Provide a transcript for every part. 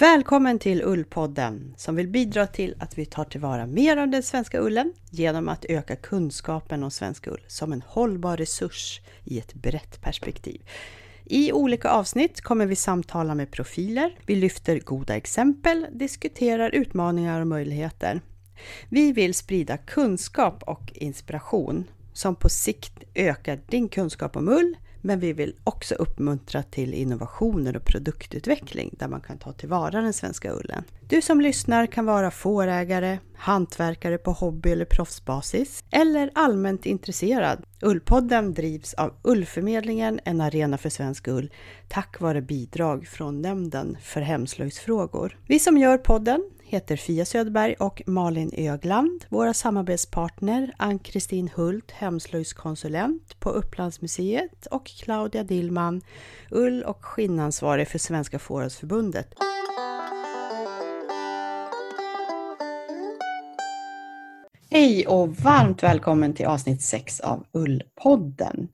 Välkommen till Ullpodden som vill bidra till att vi tar tillvara mer av den svenska ullen genom att öka kunskapen om svensk ull som en hållbar resurs i ett brett perspektiv. I olika avsnitt kommer vi samtala med profiler, vi lyfter goda exempel, diskuterar utmaningar och möjligheter. Vi vill sprida kunskap och inspiration som på sikt ökar din kunskap om ull, men vi vill också uppmuntra till innovationer och produktutveckling där man kan ta tillvara den svenska ullen. Du som lyssnar kan vara fårägare, hantverkare på hobby eller proffsbasis eller allmänt intresserad. Ullpodden drivs av Ullförmedlingen, en arena för svensk ull, tack vare bidrag från Nämnden för hemslöjdsfrågor. Vi som gör podden heter Fia Söderberg och Malin Ögland. Våra samarbetspartner Ann-Kristin Hult, hemslöjdskonsulent på Upplandsmuseet och Claudia Dillman, ull och skinnansvarig för Svenska Fårhusförbundet. Hej och varmt välkommen till avsnitt 6 av Ullpodden.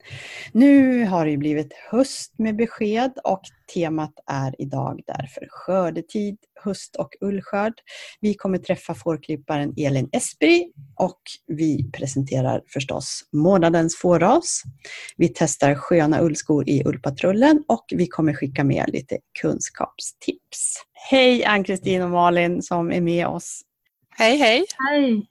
Nu har det blivit höst med besked och temat är idag därför skördetid, höst och ullskörd. Vi kommer träffa fårklipparen Elin Espri och vi presenterar förstås månadens fårras. Vi testar sköna ullskor i Ullpatrullen och vi kommer skicka med lite kunskapstips. Hej Ann-Kristin och Malin som är med oss. Hej hej! Hej!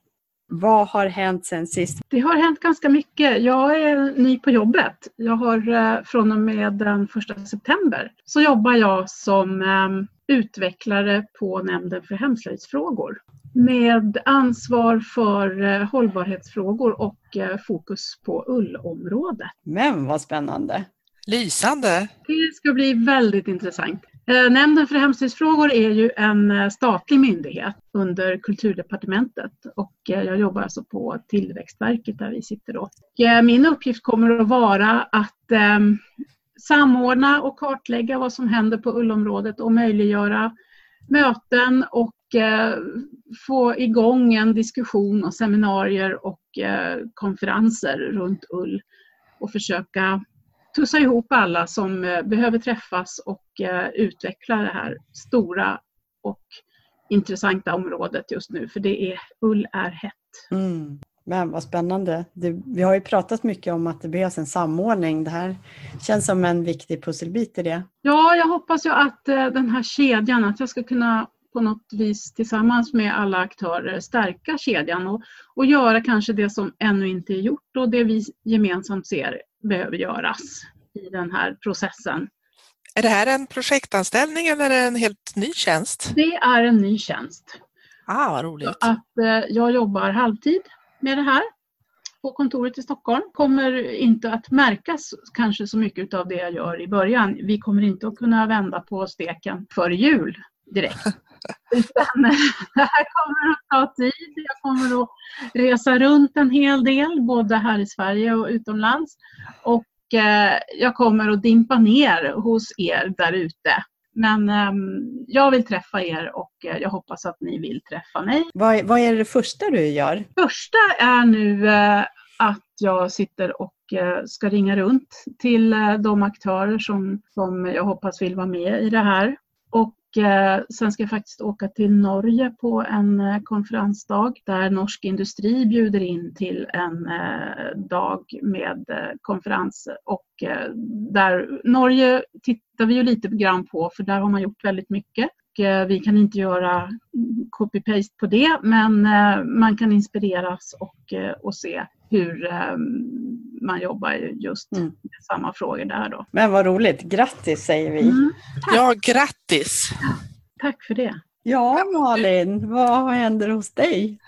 Vad har hänt sen sist? Det har hänt ganska mycket. Jag är ny på jobbet. Jag har eh, från och med den 1 september så jobbar jag som eh, utvecklare på Nämnden för hemslöjdsfrågor med ansvar för eh, hållbarhetsfrågor och fokus på ullområdet. Men vad spännande! Lysande! Det ska bli väldigt intressant. Eh, Nämnden för hemslöjdsfrågor är ju en eh, statlig myndighet under kulturdepartementet och eh, jag jobbar alltså på Tillväxtverket där vi sitter då. Min uppgift kommer att vara att ehm, samordna och kartlägga vad som händer på ullområdet och möjliggöra möten och få igång en diskussion och seminarier och konferenser runt ull och försöka tussa ihop alla som eh, behöver träffas och eh, utveckla det här stora och intressanta området just nu, för det är, ull är hett. Mm. Men vad spännande. Det, vi har ju pratat mycket om att det behövs en samordning. Det här känns som en viktig pusselbit i det. Ja, jag hoppas ju att eh, den här kedjan, att jag ska kunna på något vis tillsammans med alla aktörer stärka kedjan och, och göra kanske det som ännu inte är gjort och det vi gemensamt ser behöver göras i den här processen. Är det här en projektanställning eller en helt ny tjänst? Det är en ny tjänst. Ah, vad roligt. Så att, eh, jag jobbar halvtid med det här på kontoret i Stockholm. Kommer inte att märkas kanske så mycket av det jag gör i början. Vi kommer inte att kunna vända på steken före jul direkt. Utan det här kommer att ta tid. Jag kommer att resa runt en hel del, både här i Sverige och utomlands. Och eh, jag kommer att dimpa ner hos er där ute. Men um, jag vill träffa er och uh, jag hoppas att ni vill träffa mig. Vad, vad är det första du gör? Första är nu uh, att jag sitter och ska ringa runt till de aktörer som, som jag hoppas vill vara med i det här. Och Eh, Eh, sen ska jag faktiskt åka till Norge på en eh, konferensdag där norsk industri bjuder in till en eh, dag med konferens och där Norge tittar vi ju lite grann på för där har man gjort väldigt mycket. Vi kan inte göra copy-paste på det men man kan inspireras och, och se hur man jobbar just mm. med samma frågor där då. Men vad roligt, grattis säger vi. Mm. Ja, grattis! Tack för det. Ja, Malin, vad händer hos dig?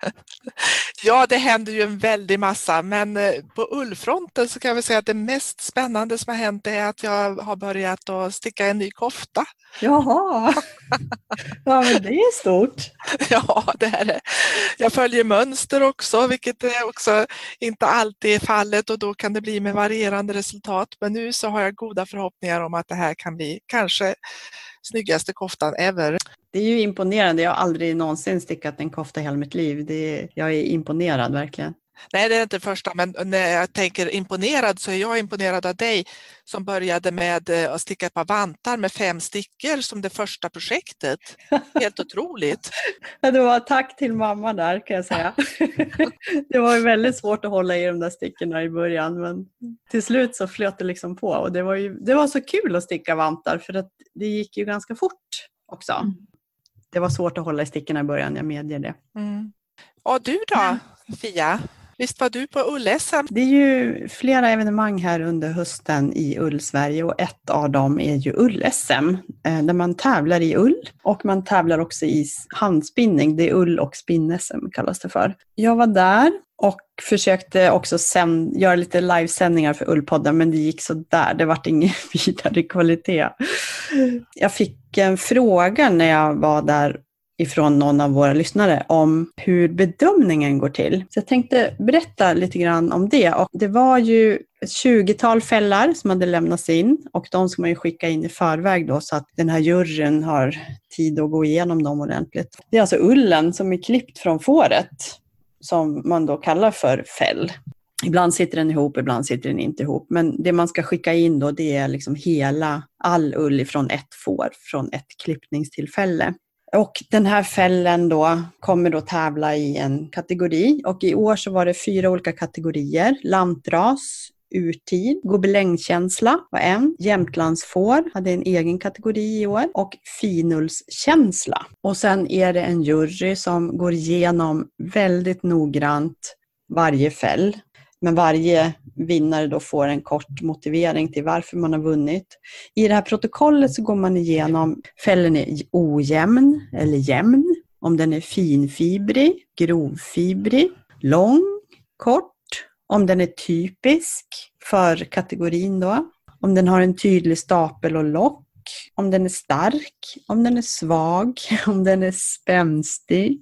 Ja, det händer ju en väldig massa, men eh, på ullfronten så kan jag säga att det mest spännande som har hänt är att jag har börjat att sticka en ny kofta. Jaha, ja men det är stort. Ja, det är det. Jag följer mönster också, vilket är också inte alltid är fallet och då kan det bli med varierande resultat. Men nu så har jag goda förhoppningar om att det här kan bli kanske snyggaste koftan ever. Det är ju imponerande. Jag har aldrig någonsin stickat en kofta i hela mitt liv. Det är, jag är imponerad verkligen. Nej, det är inte första, men när jag tänker imponerad så är jag imponerad av dig som började med eh, att sticka ett par vantar med fem stickor som det första projektet. Helt otroligt. Det var tack till mamma där kan jag säga. Det var ju väldigt svårt att hålla i de där stickorna i början men till slut så flöt det liksom på och det var, ju, det var så kul att sticka vantar för att det gick ju ganska fort också. Det var svårt att hålla i stickorna i början, jag medger det. Mm. Och du då, Fia? Visst var du på ull-SM? Det är ju flera evenemang här under hösten i Ull-Sverige och ett av dem är ju ull-SM eh, där man tävlar i ull och man tävlar också i handspinning. Det är ull och spinn-SM kallas det för. Jag var där och försökte också sänd, göra lite livesändningar för Ullpodden men det gick så där. det vart ingen vidare kvalitet. Jag fick en fråga när jag var där ifrån någon av våra lyssnare om hur bedömningen går till. Så jag tänkte berätta lite grann om det. Och det var ju ett 20-tal fällar som hade lämnats in och de ska man ju skicka in i förväg då så att den här juryn har tid att gå igenom dem ordentligt. Det är alltså ullen som är klippt från fåret som man då kallar för fäll. Ibland sitter den ihop, ibland sitter den inte ihop. Men det man ska skicka in då det är liksom hela, all ull ifrån ett får, från ett klippningstillfälle. Och den här fällen då kommer då tävla i en kategori och i år så var det fyra olika kategorier. Lantras, urtid, gobelängkänsla var en, jämtlandsfår hade en egen kategori i år och finullskänsla. Och sen är det en jury som går igenom väldigt noggrant varje fäll men varje vinnare då får en kort motivering till varför man har vunnit. I det här protokollet så går man igenom fällen är ojämn eller jämn, om den är finfibrig, grovfibrig, lång, kort, om den är typisk för kategorin då, om den har en tydlig stapel och lock, om den är stark, om den är svag, om den är spänstig,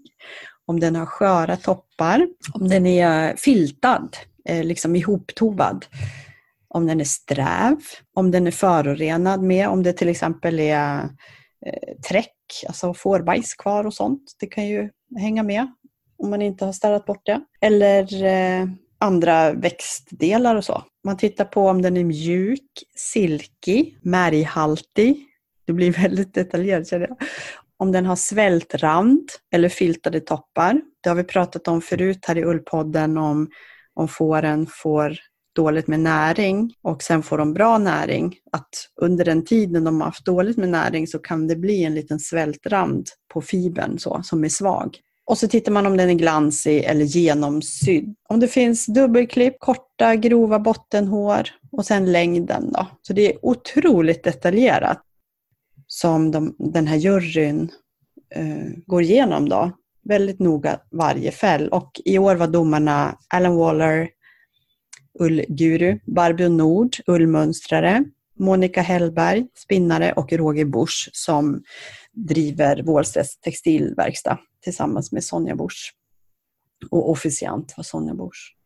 om den har sköra toppar, om den är filtad, eh, liksom ihoptovad. Om den är sträv, om den är förorenad med, om det till exempel är eh, träck, alltså fårbajs kvar och sånt. Det kan ju hänga med om man inte har städat bort det. Eller eh, andra växtdelar och så. Man tittar på om den är mjuk, silkig, märghaltig. Det blir väldigt detaljerat känner jag. Om den har svältrand eller filtade toppar. Det har vi pratat om förut här i Ullpodden om om fåren får dåligt med näring och sen får de bra näring, att under den tiden de har haft dåligt med näring så kan det bli en liten svältrand på fibern så, som är svag. Och så tittar man om den är glansig eller genomsydd. Om det finns dubbelklipp, korta grova bottenhår och sen längden då. Så det är otroligt detaljerat som de, den här juryn eh, går igenom då väldigt noga varje fäll. Och i år var domarna Alan Waller, ullguru, Barbro Nord, ullmönstrare, Monica Hellberg, spinnare och Roger Busch som driver Wåhlstedts textilverkstad tillsammans med Sonja Busch. Och officiant var Sonja Busch.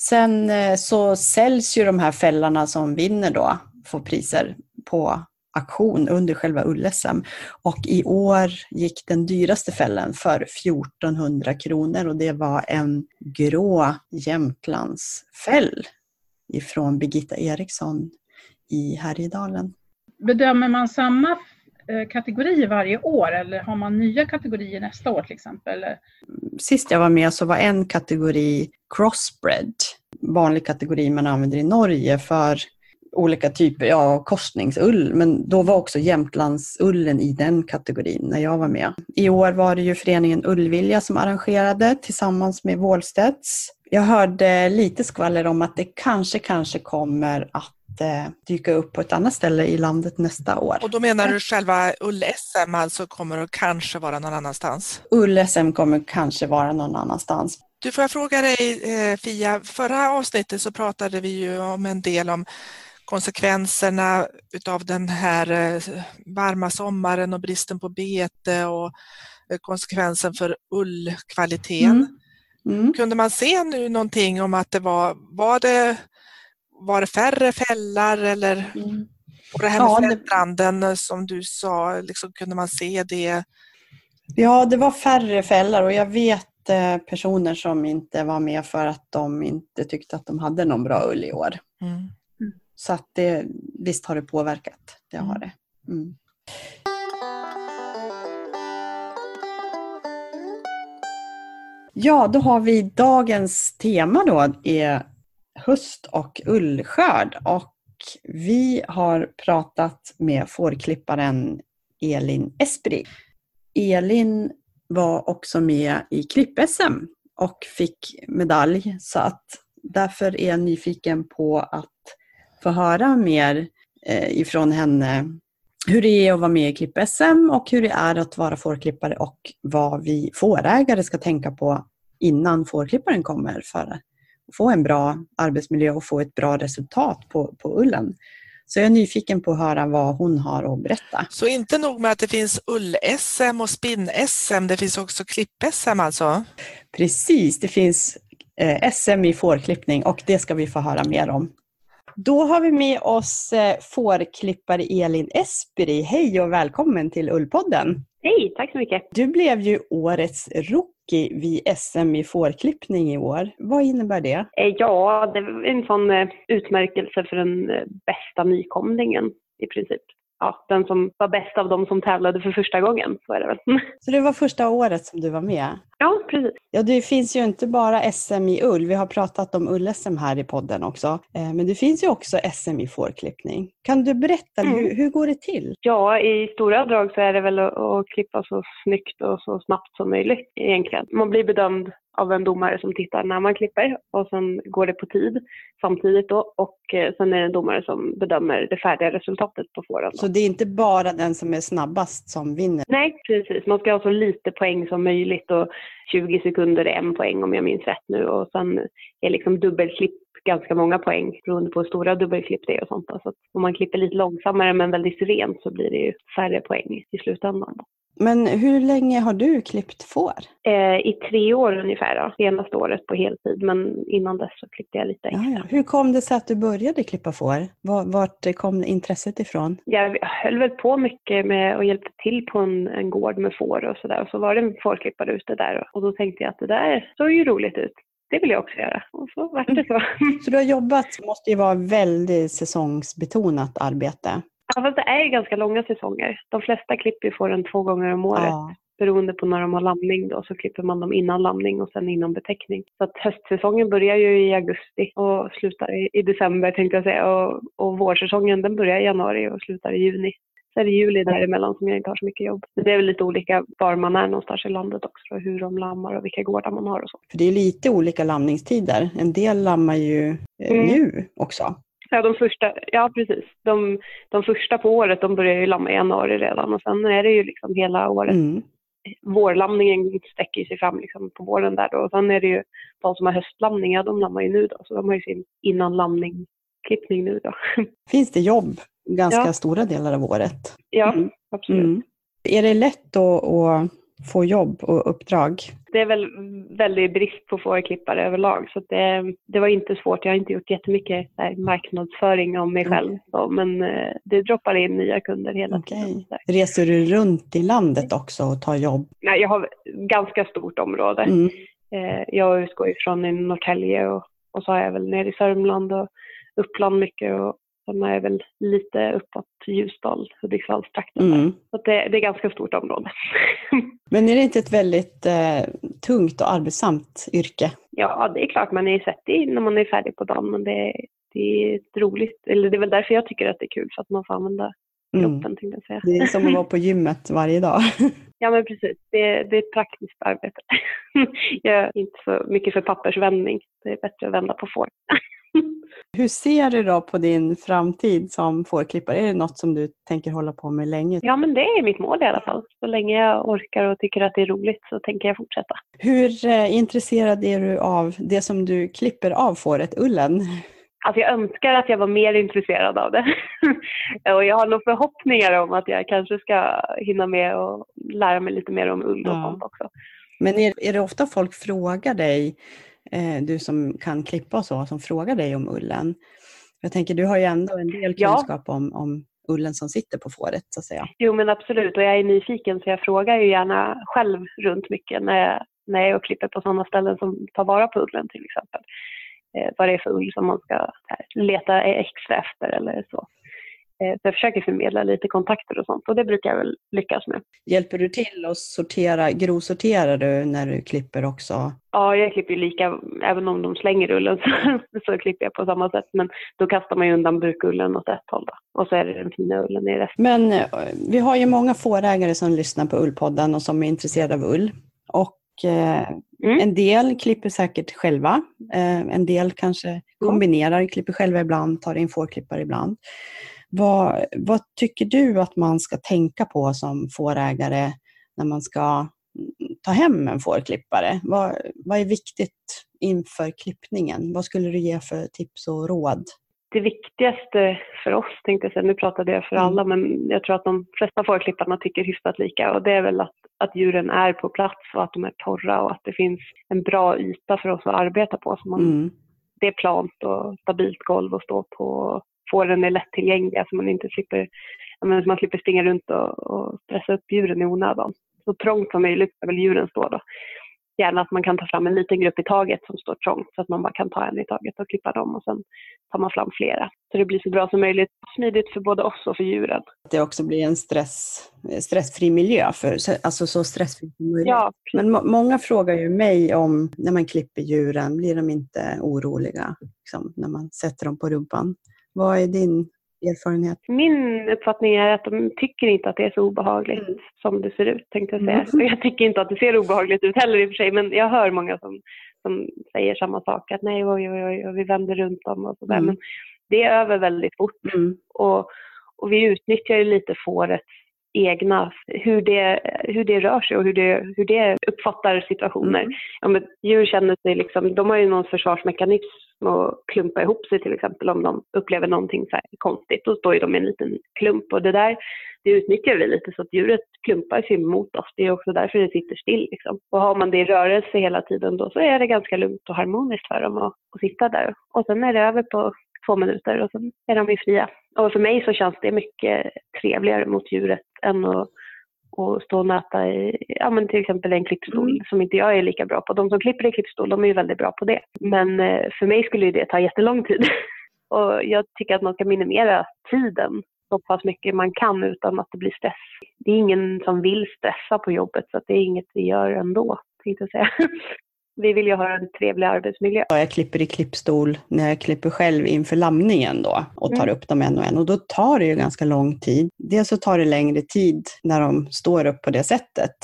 Sen eh, så säljs ju de här fällarna som vinner då, får priser på auktion under själva ull-SM. Och i år gick den dyraste fällen för 1400 kronor och det var en grå Jämtlandsfäll ifrån Birgitta Eriksson i Härjedalen. Bedömer man samma Eh, kategorier varje år eller har man nya kategorier nästa år till exempel? Sist jag var med så var en kategori crossbred, vanlig kategori man använder i Norge för olika typer, ja korsningsull, men då var också Jämtlandsullen i den kategorin när jag var med. I år var det ju föreningen Ullvilja som arrangerade tillsammans med Wåhlstedts. Jag hörde lite skvaller om att det kanske, kanske kommer att dyka upp på ett annat ställe i landet nästa år. Och då menar du själva ull-SM alltså kommer att kanske vara någon annanstans? Ull-SM kommer kanske vara någon annanstans. Du, får jag fråga dig eh, Fia, förra avsnittet så pratade vi ju om en del om konsekvenserna utav den här eh, varma sommaren och bristen på bete och eh, konsekvensen för ullkvaliteten. Mm. Mm. Kunde man se nu någonting om att det var, var det, var det färre fällar eller mm. och det här med ja, fältbranden det... som du sa, liksom, kunde man se det? Ja, det var färre fällar och jag vet lite personer som inte var med för att de inte tyckte att de hade någon bra ull i år. Mm. Så att det, visst har det påverkat. Det har Mm. det. Mm. Ja, då har vi dagens tema då är höst och ullskörd. Och vi har pratat med fårklipparen Elin Espri. Elin var också med i klipp-SM och fick medalj. Så att därför är jag nyfiken på att få höra mer eh, ifrån henne. Hur det är att vara med i klipp-SM och hur det är att vara fårklippare och vad vi fårägare ska tänka på innan fårklipparen kommer för få en bra arbetsmiljö och få ett bra resultat på, på ullen. Så jag är nyfiken på att höra vad hon har att berätta. Så inte nog med att det finns ull-SM och spinn-SM, det finns också klipp-SM alltså? Precis, det finns eh, SM i fårklippning och det ska vi få höra mer om. Då har vi med oss eh, fårklippare Elin Esperi. Hej och välkommen till Ullpodden! Hej, tack så mycket. Du blev ju årets rookie vid SM i fårklippning i år. Vad innebär det? Eh, Ja, det var en sån eh, utmärkelse för den eh, bästa nykomlingen i princip. Ja, den som var bäst av de som tävlade för första gången, så är det väl. Så det var första året som du var med? Ja, precis. Ja, det finns ju inte bara SM i ull. Vi har pratat om ull-SM här i podden också. Men det finns ju också SM i fårklippning. Kan du berätta, Mm. hur, hur går det till? Ja, i stora drag så är det väl att, att klippa så snyggt och så snabbt som möjligt egentligen. Man blir bedömd av en domare som tittar när man klipper och sen går det på tid samtidigt då och eh, sen är det en domare som bedömer det färdiga resultatet på fåren. Så det är inte bara den som är snabbast som vinner? Nej, precis. Man ska ha så lite poäng som möjligt och 20 sekunder är en poäng om jag minns rätt nu och sen är liksom dubbelklipp ganska många poäng beroende på hur stora dubbelklipp det är och sånt. Så att om man klipper lite långsammare men väldigt rent så blir det ju färre poäng i slutändan. Men hur länge har du klippt får? Eh, I tre år ungefär, då. senaste året på heltid men innan dess så klippte jag lite extra. Ja, ja. Hur kom det sig att du började klippa får? Var- Vart kom intresset ifrån? Jag höll väl på mycket med och hjälpte till på en, en gård med får och sådär. Och så var det en fårklippare ute där och då tänkte jag att det där såg ju roligt ut. Det vill jag också göra. Och så vart det så. Så du har jobbat, måste ju vara väldigt säsongsbetonat arbete. Ja, fast det är ju ganska långa säsonger. De flesta klipper ju fåren två gånger om året. Ja. Beroende på när de har lamning då så klipper man dem innan lamning och sen innan betäckning. Så att höstsäsongen börjar ju i augusti och slutar i, i december tänkte jag säga. Och, och vårsäsongen den börjar i januari och slutar i juni. Så är det juli däremellan som jag inte har så mycket jobb. Men det är väl lite olika var man är någonstans i landet också. Hur de lammar och vilka gårdar man har och så. För det är lite olika lamningstider. En del lammar ju eh, Mm. nu också. Ja, de första, ja precis. De, de första på året de börjar ju lamma i januari redan och sen är det ju liksom hela året. Mm. Vårlamningen sträcker sig fram liksom på våren där då. Och sen är det ju de som har höstlamning, ja de lammar ju nu då. Så de har ju sin innan lamning-klippning nu då. Finns det jobb ganska Ja. stora delar av året? ja, Mm. absolut. Mm. Är det lätt att, att få jobb och uppdrag? Det är väl väldigt brist på fårklippare överlag. Så det, det var inte svårt. Jag har inte gjort jättemycket här, marknadsföring om mig själv. Så, men eh, det droppar in nya kunder hela Okej. tiden. Reser du runt i landet också och tar jobb? Nej, jag har ganska stort område. Mm. Eh, jag utgår ifrån i Norrtälje och, och så har jag väl nere i Sörmland och Uppland mycket och sen är väl lite uppåt Ljusdal, Hudiksvallstrakten. Mm. Så det, det är ganska stort område. Men är det inte ett väldigt eh, tungt och arbetsamt yrke? ja, det är klart man är svettig när man är färdig på dagen men det, det är roligt, eller det är väl därför jag tycker att det är kul för att man får använda Mm. kroppen tänkte jag säga. Det är som att vara på gymmet varje dag. Ja men precis, det, det är ett praktiskt arbete. jag är inte så mycket för pappersvändning, det är bättre att vända på får. Hur ser du då på din framtid som fårklippare? Är det något som du tänker hålla på med länge? Ja, men det är mitt mål i alla fall. Så länge jag orkar och tycker att det är roligt så tänker jag fortsätta. Hur eh, intresserad är du av det som du klipper av fåret, ullen? Alltså jag önskar att jag var mer intresserad av det. och jag har nog förhoppningar om att jag kanske ska hinna med och lära mig lite mer om ull och Ja. sånt också. Men är, är det ofta folk frågar dig, eh, du som kan klippa och så, som frågar dig om ullen? Jag tänker, du har ju ändå en del Ja. kunskap om, om ullen som sitter på fåret, så att säga. Jo men absolut och jag är nyfiken så jag frågar ju gärna själv runt mycket när jag när jag är och klipper på sådana ställen som tar vara på ullen till exempel. Eh, vad det är för ull som man ska här, leta extra efter eller så. Eh, så jag försöker förmedla lite kontakter och sånt och det brukar jag väl lyckas med. Hjälper du till att sortera, grovsorterar du när du klipper också? Ja, jag klipper ju lika, även om de slänger ullen så, så klipper jag på samma sätt. Men då kastar man ju undan burkullen åt ett håll då. Och så är det den fina ullen i resten. Men eh, vi har ju många fårägare som lyssnar på Ullpodden och som är intresserade av ull. Och eh, mm. en del klipper säkert själva. En del kanske kombinerar, klipper själva ibland, tar in fårklippare ibland. Vad, vad tycker du att man ska tänka på som fårägare när man ska ta hem en fårklippare? Vad, vad är viktigt inför klippningen? Vad skulle du ge för tips och råd? Det viktigaste för oss, tänkte jag säga, nu pratade jag för mm. alla, men jag tror att de flesta fårklipparna tycker hyfsat lika och det är väl att, att djuren är på plats och att de är torra och att det finns en bra yta för oss att arbeta på. Så man, mm. Det är plant och stabilt golv att stå på fåren är lättillgängliga så man inte slipper, man slipper springa runt och, och stressa upp djuren i onödan. Så trångt som möjligt ska väl djuren stå då. Gärna att man kan ta fram en liten grupp i taget som står trångt så att man bara kan ta en i taget och klippa dem och sen tar man fram flera. Så det blir så bra som möjligt, smidigt för både oss och för djuren. Det också blir en stress, stressfri miljö, för, alltså så stressfri som möjligt. Ja, Men må många frågar ju mig om när man klipper djuren, blir de inte oroliga liksom, när man sätter dem på rumpan? Vad är din erfarenhet? Min uppfattning är att de tycker inte att det är så obehagligt mm. som det ser ut, tänkte jag säga. Mm. Jag tycker inte att det ser obehagligt ut heller i och för sig, men jag hör många som, som säger samma sak, att nej, oj, oj, oj, vi vänder runt dem och sådär. Mm. Men det är över väldigt fort. Mm. Och, och vi utnyttjar ju lite fårets egna, hur det, hur det rör sig och hur det, hur det uppfattar situationer. Mm. Ja, men djur känner sig liksom, de har ju någon försvarsmekanism att klumpa ihop sig till exempel om de upplever någonting så konstigt. Då står ju de i en liten klump och det där det utnyttjar vi lite så att djuret klumpar sig mot oss. Det är också därför det sitter still. Liksom. Och har man det i rörelse hela tiden då så är det ganska lugnt och harmoniskt för dem att, att sitta där. Och sen är det över på två minuter och sen är de ju fria. Och för mig så känns det mycket trevligare mot djuret än att och stå och nöta i ja, men till exempel en klippstol mm. som inte jag är lika bra på. De som klipper i klippstol de är ju väldigt bra på det. Men eh, för mig skulle det ta jättelång tid. och jag tycker att man ska minimera tiden så pass mycket man kan utan att det blir stress. Det är ingen som vill stressa på jobbet så det är inget vi gör ändå, tänkte jag säga. vi vill ju ha en trevlig arbetsmiljö. Jag klipper i klippstol när jag klipper själv inför lamningen då och tar mm. upp dem en och en och då tar det ju ganska lång tid. Dels så tar det längre tid när de står upp på det sättet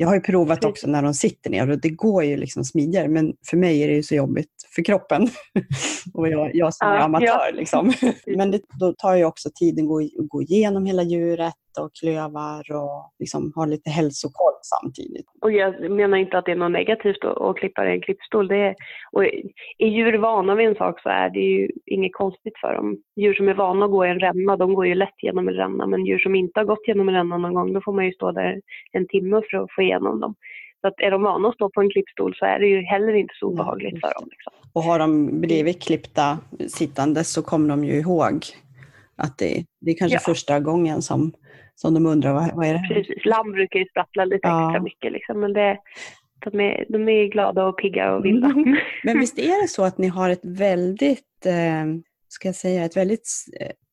jag har ju provat också när de sitter ner och det går ju liksom smidigare, men för mig är det ju så jobbigt för kroppen. och jag, jag som är amatör. Ja. Liksom. men det, då tar ju också tiden att gå, gå igenom hela djuret och klövar och liksom ha lite hälsokoll samtidigt. Och jag menar inte att det är något negativt att, klippa i en klippstol. Det är, och är djur vana vid en sak så är det ju inget konstigt för dem. Djur som är vana att gå i en ränna, de går ju lätt genom en ränna. Men djur som inte har gått genom en ränna någon gång, då får man ju stå där en timme för att få igenom dem. Så att är de vana att stå på en klippstol så är det ju heller inte så obehagligt Nej, för dem. Liksom. Och har de blivit klippta sittandes så kommer de ju ihåg att det, det är kanske ja. första gången som som de undrar vad, vad är det här? Precis, lamm brukar ju sprattla lite ja. extra mycket liksom, men det, de, är, de är glada och pigga och vilda. Mm. Men visst är det så att ni har ett väldigt, eh, ska jag säga, ett väldigt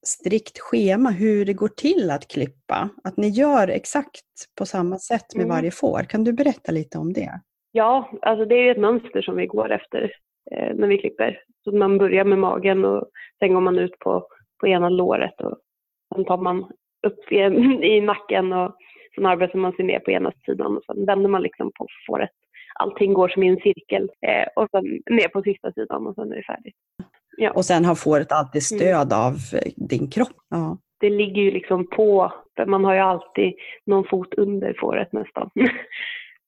strikt schema hur det går till att klippa? Att ni gör exakt på samma sätt med mm. varje får. Kan du berätta lite om det? Ja, alltså det är ett mönster som vi går efter eh, när vi klipper. Så man börjar med magen och sen går man ut på, på ena låret och sen tar man upp i, i nacken och sen arbetar man sig ner på ena sidan och sen vänder man liksom på fåret. Allting går som i en cirkel eh, och sen ner på sista sidan och sen är det färdigt. Ja. Och sen har fåret alltid mm. stöd mm. av eh, din kropp? Ja. Det ligger ju liksom på, man har ju alltid någon fot under fåret nästan.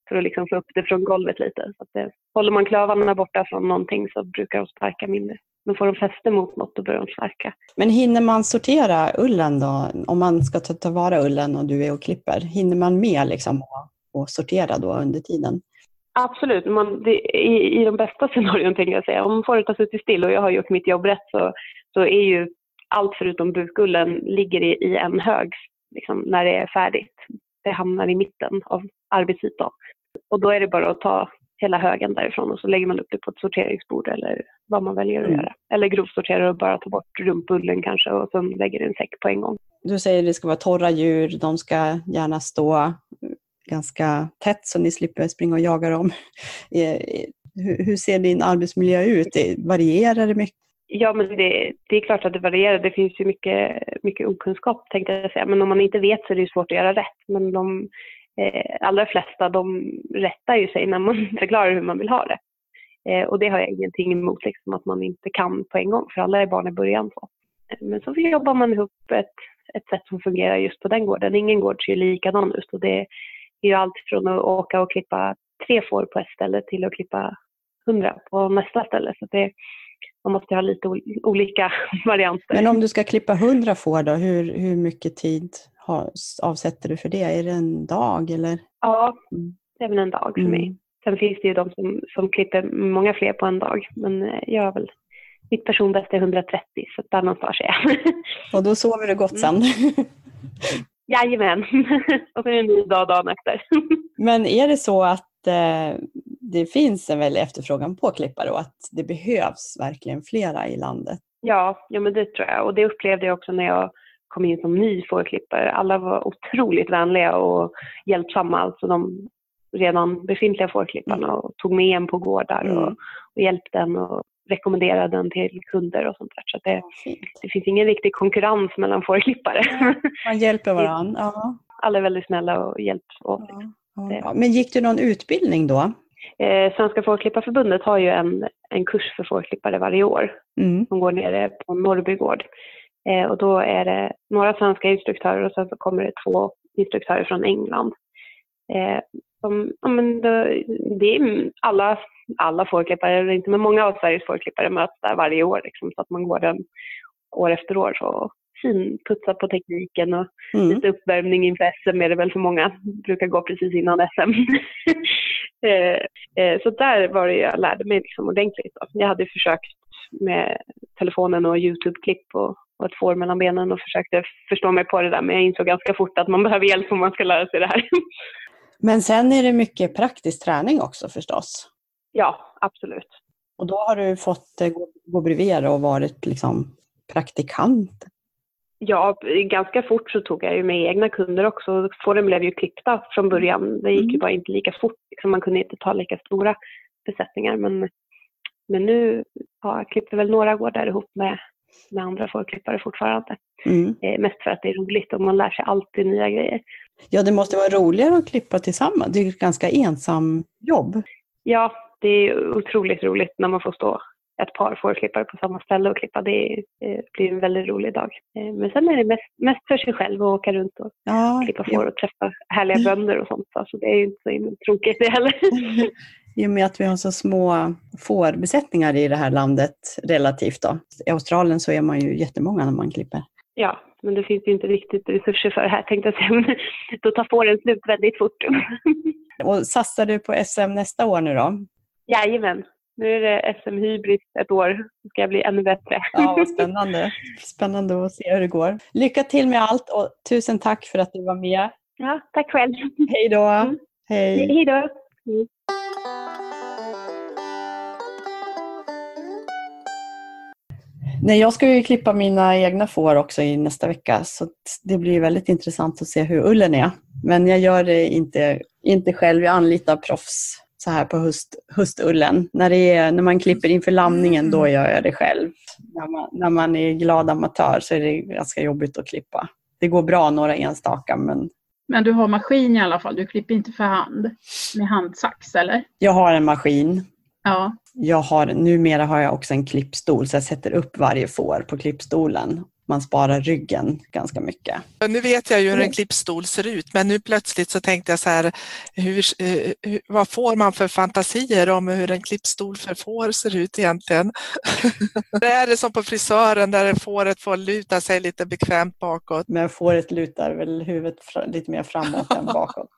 för att liksom få upp det från golvet lite. Så att det, håller man klövarna borta från någonting så brukar de sparka mindre. Men får de fäste mot något då börjar de sparka. Men hinner man sortera ullen då? Om man ska ta tillvara ullen och du är och klipper, hinner man med liksom och sortera då under tiden? Absolut. Man, det, i, I de bästa scenarion tänker jag säga. Om fåret har suttit still och jag har gjort mitt jobb rätt så, så är ju allt förutom bukullen ligger i, i en hög liksom, när det är färdigt. Det hamnar i mitten av arbetsytan. Och då är det bara att ta hela högen därifrån och så lägger man upp det på ett sorteringsbord eller vad man väljer att Mm. göra. Eller grovsorterar och bara tar bort rumpullen kanske och sen lägger i en säck på en gång. Du säger att det ska vara torra djur, de ska gärna stå ganska tätt så ni slipper springa och jaga dem. Eh, Hur, ser din arbetsmiljö ut? Varierar det mycket? Ja, men det, det är klart att det varierar. Det finns ju mycket, mycket okunskap tänkte jag säga. Men om man inte vet så är det ju svårt att göra rätt. Men de eh, allra flesta de rättar ju sig när man förklarar hur man vill ha det. Eh, och det har jag ingenting emot, liksom, att man inte kan på en gång. För alla är barn i början. Så. Eh, men så jobbar man ihop ett, ett sätt som fungerar just på den gården. Ingen gård ser ju likadan ut. Och det är ju allt från att åka och klippa tre får på ett ställe till att klippa hundra på nästa ställe. Så det, man måste ha lite ol- olika varianter. Men om du ska klippa hundra får då, hur, hur mycket tid har, avsätter du för det? Är det en dag eller? Ja, Mm. det är väl en dag för Mm. mig. Sen finns det ju de som, som klipper många fler på en dag. Men eh, jag har väl, mitt personbästa är 130 så där någonstans är jag. Och då sover du gott sen. Jajamän! och så är det en ny dag dagen efter. Men är det så att eh, det finns en väldig efterfrågan på klippare och att det behövs verkligen flera i landet? ja, ja, men det tror jag. Och det upplevde jag också när jag kom in som ny fårklippare. Alla var otroligt vänliga och hjälpsamma. Alltså de redan befintliga fårklipparna och tog med en på gårdar Mm. och, och hjälpte en och rekommenderade den till kunder och sånt där. Så det, det finns ingen riktig konkurrens mellan fårklippare. Man hjälper varandra. Ja. Alla är väldigt snälla och hjälps åt. Ja. Ja. Men gick du någon utbildning då? Eh, Svenska Fårklipparförbundet har ju en, en kurs för fårklippare varje år Mm. som går nere på Norrby gård. Eh, och då är det några svenska instruktörer och sen så kommer det två instruktörer från England. Eh, som, ja, men det, det är alla, alla fårklippare, eller inte men många av Sveriges fårklippare möts där varje år liksom, så att man går den år efter år så finputsar på tekniken och Mm. lite uppvärmning inför SM är det väl för många. Brukar gå precis innan SM. eh, eh, så där var det jag lärde mig liksom ordentligt. Då. Jag hade försökt med telefonen och Youtube-klipp och, och ett får mellan benen och försökte förstå mig på det där men jag insåg ganska fort att man behöver hjälp om man ska lära sig det här. Men sen är det mycket praktisk träning också förstås. ja, absolut. Och då har du fått eh, gå, bredvid och varit liksom praktikant. Ja, ganska fort så tog jag ju med egna kunder också. Fåren blev ju klippta från början. Det gick ju Mm. bara inte lika fort. Liksom man kunde inte ta lika stora besättningar. Men, men nu ja, jag klipper väl några gårdar ihop med, med andra fårklippare fortfarande. Mm. Eh, mest för att det är roligt och man lär sig alltid nya grejer. Ja, det måste vara roligare att klippa tillsammans. Det är ett ganska ensam jobb. Ja, det är otroligt roligt när man får stå ett par fårklippare på samma ställe och klippa. Det eh, blir en väldigt rolig dag. Eh, men sen är det mest, mest för sig själv att åka runt och Ja, klippa får och träffa härliga bönder och sånt. Så alltså, det är ju inte så tråkigt det heller. I och med att vi har så små fårbesättningar i det här landet relativt. Då. I Australien så är man ju jättemånga när man klipper. Ja, men det finns ju inte riktigt resurser för det här tänkte jag säga. Då tar fåren slut väldigt fort. Och satsar du på SM nästa år nu då? Jajamän, nu är det SM Hybris ett år. Då ska jag bli ännu bättre. Ja, vad spännande. Spännande att se hur det går. Lycka till med allt och tusen tack för att du var med. Ja, tack själv. Hej då! Mm. Hej! Hej då. Nej, jag ska ju klippa mina egna får också i nästa vecka så det blir väldigt intressant att se hur ullen är. Men jag gör det inte, inte själv, jag anlitar proffs så här på höst, höstullen. När, det är, när man klipper inför lamningen då gör jag det själv. När man, när man är glad amatör så är det ganska jobbigt att klippa. Det går bra några enstaka men Men du har maskin i alla fall, du klipper inte för hand med handsax eller? jag har en maskin. Ja, Jag har, numera har jag också en klippstol så jag sätter upp varje får på klippstolen. Man sparar ryggen ganska mycket. Nu vet jag ju hur en klippstol ser ut, men nu plötsligt så tänkte jag så här, hur, eh, hur, vad får man för fantasier om hur en klippstol för får ser ut egentligen? det är det som på frisören där fåret får luta sig lite bekvämt bakåt. Men fåret lutar väl huvudet lite mer framåt än bakåt.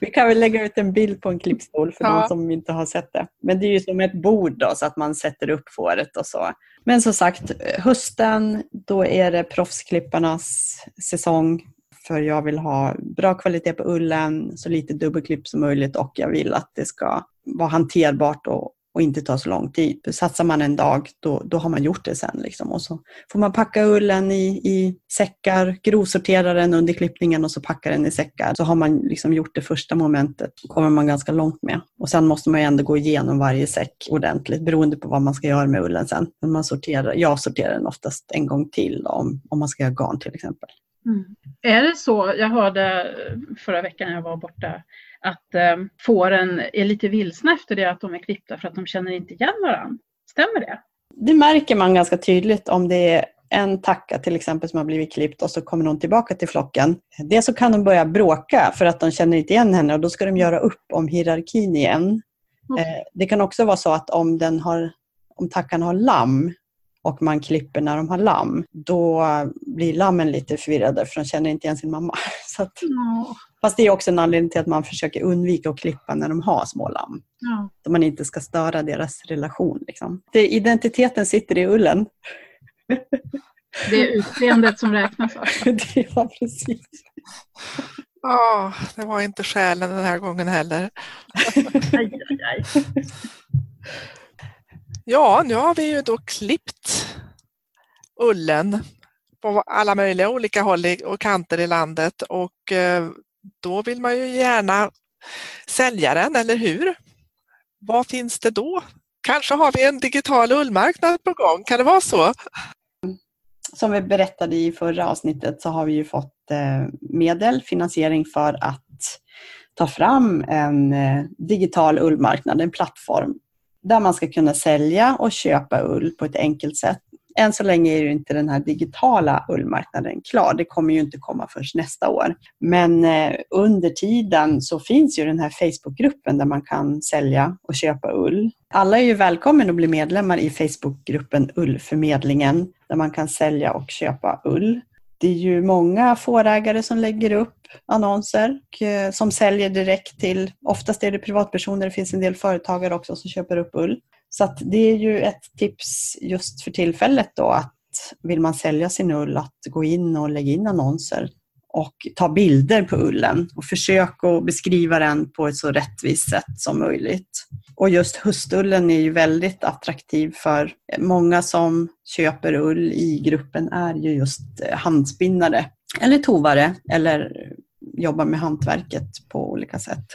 Vi kan väl lägga ut en bild på en klippstol för Ja. de som inte har sett det. Men det är ju som ett bord då så att man sätter upp fåret och så. Men som sagt, hösten då är det proffsklipparnas säsong. För jag vill ha bra kvalitet på ullen, så lite dubbelklipp som möjligt och jag vill att det ska vara hanterbart och, och inte ta så lång tid. Satsar man en dag, då, då har man gjort det sen. Liksom. Och så får man packa ullen i, i säckar, grovsortera den under klippningen och så packa den i säckar. Så har man liksom gjort det första momentet, kommer man ganska långt med. Och sen måste man ju ändå gå igenom varje säck ordentligt, beroende på vad man ska göra med ullen sen. Men man sorterar, jag sorterar den oftast en gång till om, om man ska göra garn till exempel. Mm. Är det så, jag hörde förra veckan när jag var borta, att eh, fåren är lite vilsna efter det att de är klippta för att de känner inte igen varandra. Stämmer det? Det märker man ganska tydligt om det är en tacka till exempel som har blivit klippt och så kommer någon tillbaka till flocken. Dels så kan de börja bråka för att de känner inte igen henne och då ska de göra upp om hierarkin igen. Okay. Eh, det kan också vara så att om, den har, om tackan har lamm och man klipper när de har lamm, då blir lammen lite förvirrade för de känner inte igen sin mamma. Så att, mm. Fast det är också en anledning till att man försöker undvika att klippa när de har små lamm. Ja. Så man inte ska störa deras relation. Liksom. Det, identiteten sitter i ullen. Det är utseendet som räknas alltså? ja, precis. Ja, oh, det var inte själen den här gången heller. aj, aj, aj. Ja, nu har vi ju då klippt ullen på alla möjliga olika håll och kanter i landet och eh, då vill man ju gärna sälja den, eller hur? Vad finns det då? Kanske har vi en digital ullmarknad på gång, kan det vara så? Som vi berättade i förra avsnittet så har vi ju fått eh, medel, finansiering för att ta fram en eh, digital ullmarknad, en plattform där man ska kunna sälja och köpa ull på ett enkelt sätt. Än så länge är ju inte den här digitala ullmarknaden klar. Det kommer ju inte komma förrän nästa år. Men eh, under tiden så finns ju den här Facebookgruppen där man kan sälja och köpa ull. Alla är ju välkomna att bli medlemmar i Facebookgruppen Ullförmedlingen där man kan sälja och köpa ull. Det är ju många fårägare som lägger upp annonser eh, som säljer direkt till, oftast är det privatpersoner, det finns en del företagare också som köper upp ull. Så det är ju ett tips just för tillfället då att vill man sälja sin ull att gå in och lägga in annonser och ta bilder på ullen och försök att beskriva den på ett så rättvist sätt som möjligt. Och just höstullen är ju väldigt attraktiv för många som köper ull i gruppen är ju just eh, handspinnare eller tovare eller jobbar med hantverket på olika sätt.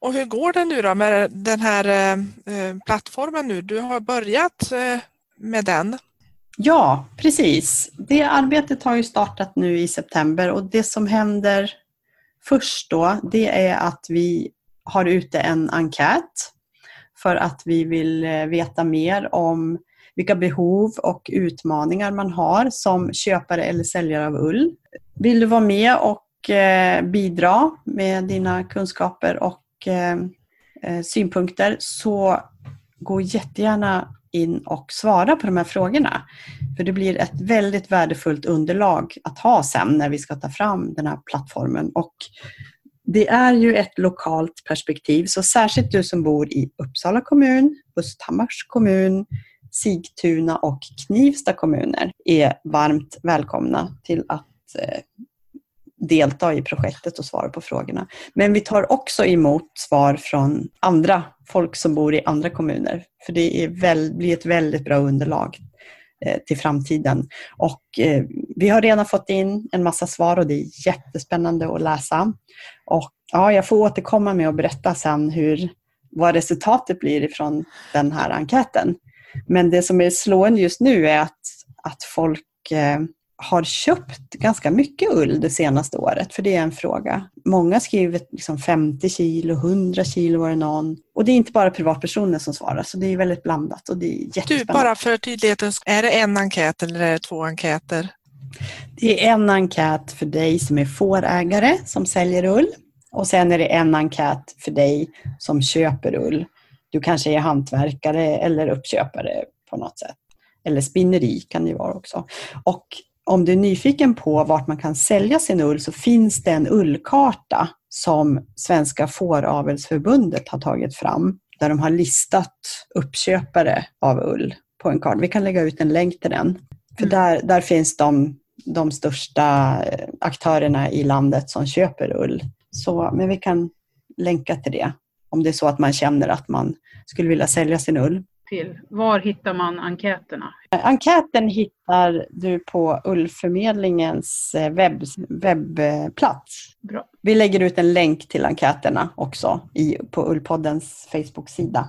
Och hur går det nu då med den här eh, plattformen nu? Du har börjat eh, med den. Ja, precis. Det arbetet har ju startat nu i september och det som händer först då, det är att vi har ute en enkät för att vi vill eh, veta mer om vilka behov och utmaningar man har som köpare eller säljare av ull. Vill du vara med och eh, bidra med dina kunskaper och eh, eh, synpunkter så gå jättegärna in och svara på de här frågorna. För det blir ett väldigt värdefullt underlag att ha sen när vi ska ta fram den här plattformen. Och det är ju ett lokalt perspektiv, så särskilt du som bor i Uppsala kommun, Östhammars kommun, Sigtuna och Knivsta kommuner är varmt välkomna till att eh, delta i projektet och svara på frågorna. Men vi tar också emot svar från andra folk som bor i andra kommuner. För det är väl, blir ett väldigt bra underlag eh, till framtiden. Och eh, vi har redan fått in en massa svar och det är jättespännande att läsa. Och ja, jag får återkomma med att berätta sen hur, vad resultatet blir ifrån den här enkäten. Men det som är slående just nu är att, att folk eh, har köpt ganska mycket ull det senaste året? För det är en fråga. Många skriver liksom 50 kilo, 100 kilo var det någon. Och det är inte bara privatpersoner som svarar, så det är väldigt blandat och det är jättespännande. Du, bara för tydligheten, är det en enkät eller är det två enkäter? Det är en enkät för dig som är fårägare som säljer ull. Och sen är det en enkät för dig som köper ull. Du kanske är hantverkare eller uppköpare på något sätt. Eller spinneri kan det vara också. Och om du är nyfiken på vart man kan sälja sin ull så finns det en ullkarta som Svenska Fåravelsförbundet har tagit fram där de har listat uppköpare av ull på en karta. Vi kan lägga ut en länk till den. För mm. där, där finns de de största eh, aktörerna i landet som köper ull. Så, men vi kan länka till det om det är så att man känner att man skulle vilja sälja sin ull. Till. Var hittar man enkäterna? Enkäten hittar du på Ullförmedlingens eh, webb, webbplats. Bra. Vi lägger ut en länk till enkäterna också i, på Ullpoddens Facebook-sida.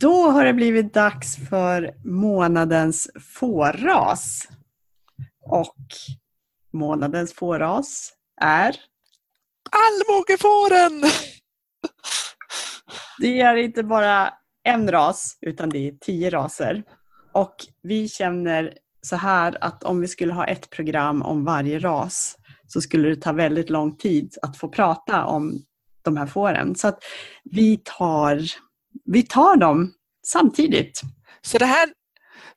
Då har det blivit dags för månadens fårras. Och månadens fårras är? Allmogefåren! Det är inte bara en ras, utan det är tio raser. Och vi känner så här att om vi skulle ha ett program om varje ras så skulle det ta väldigt lång tid att få prata om de här fåren. Så att vi tar, vi tar dem samtidigt. Så det här,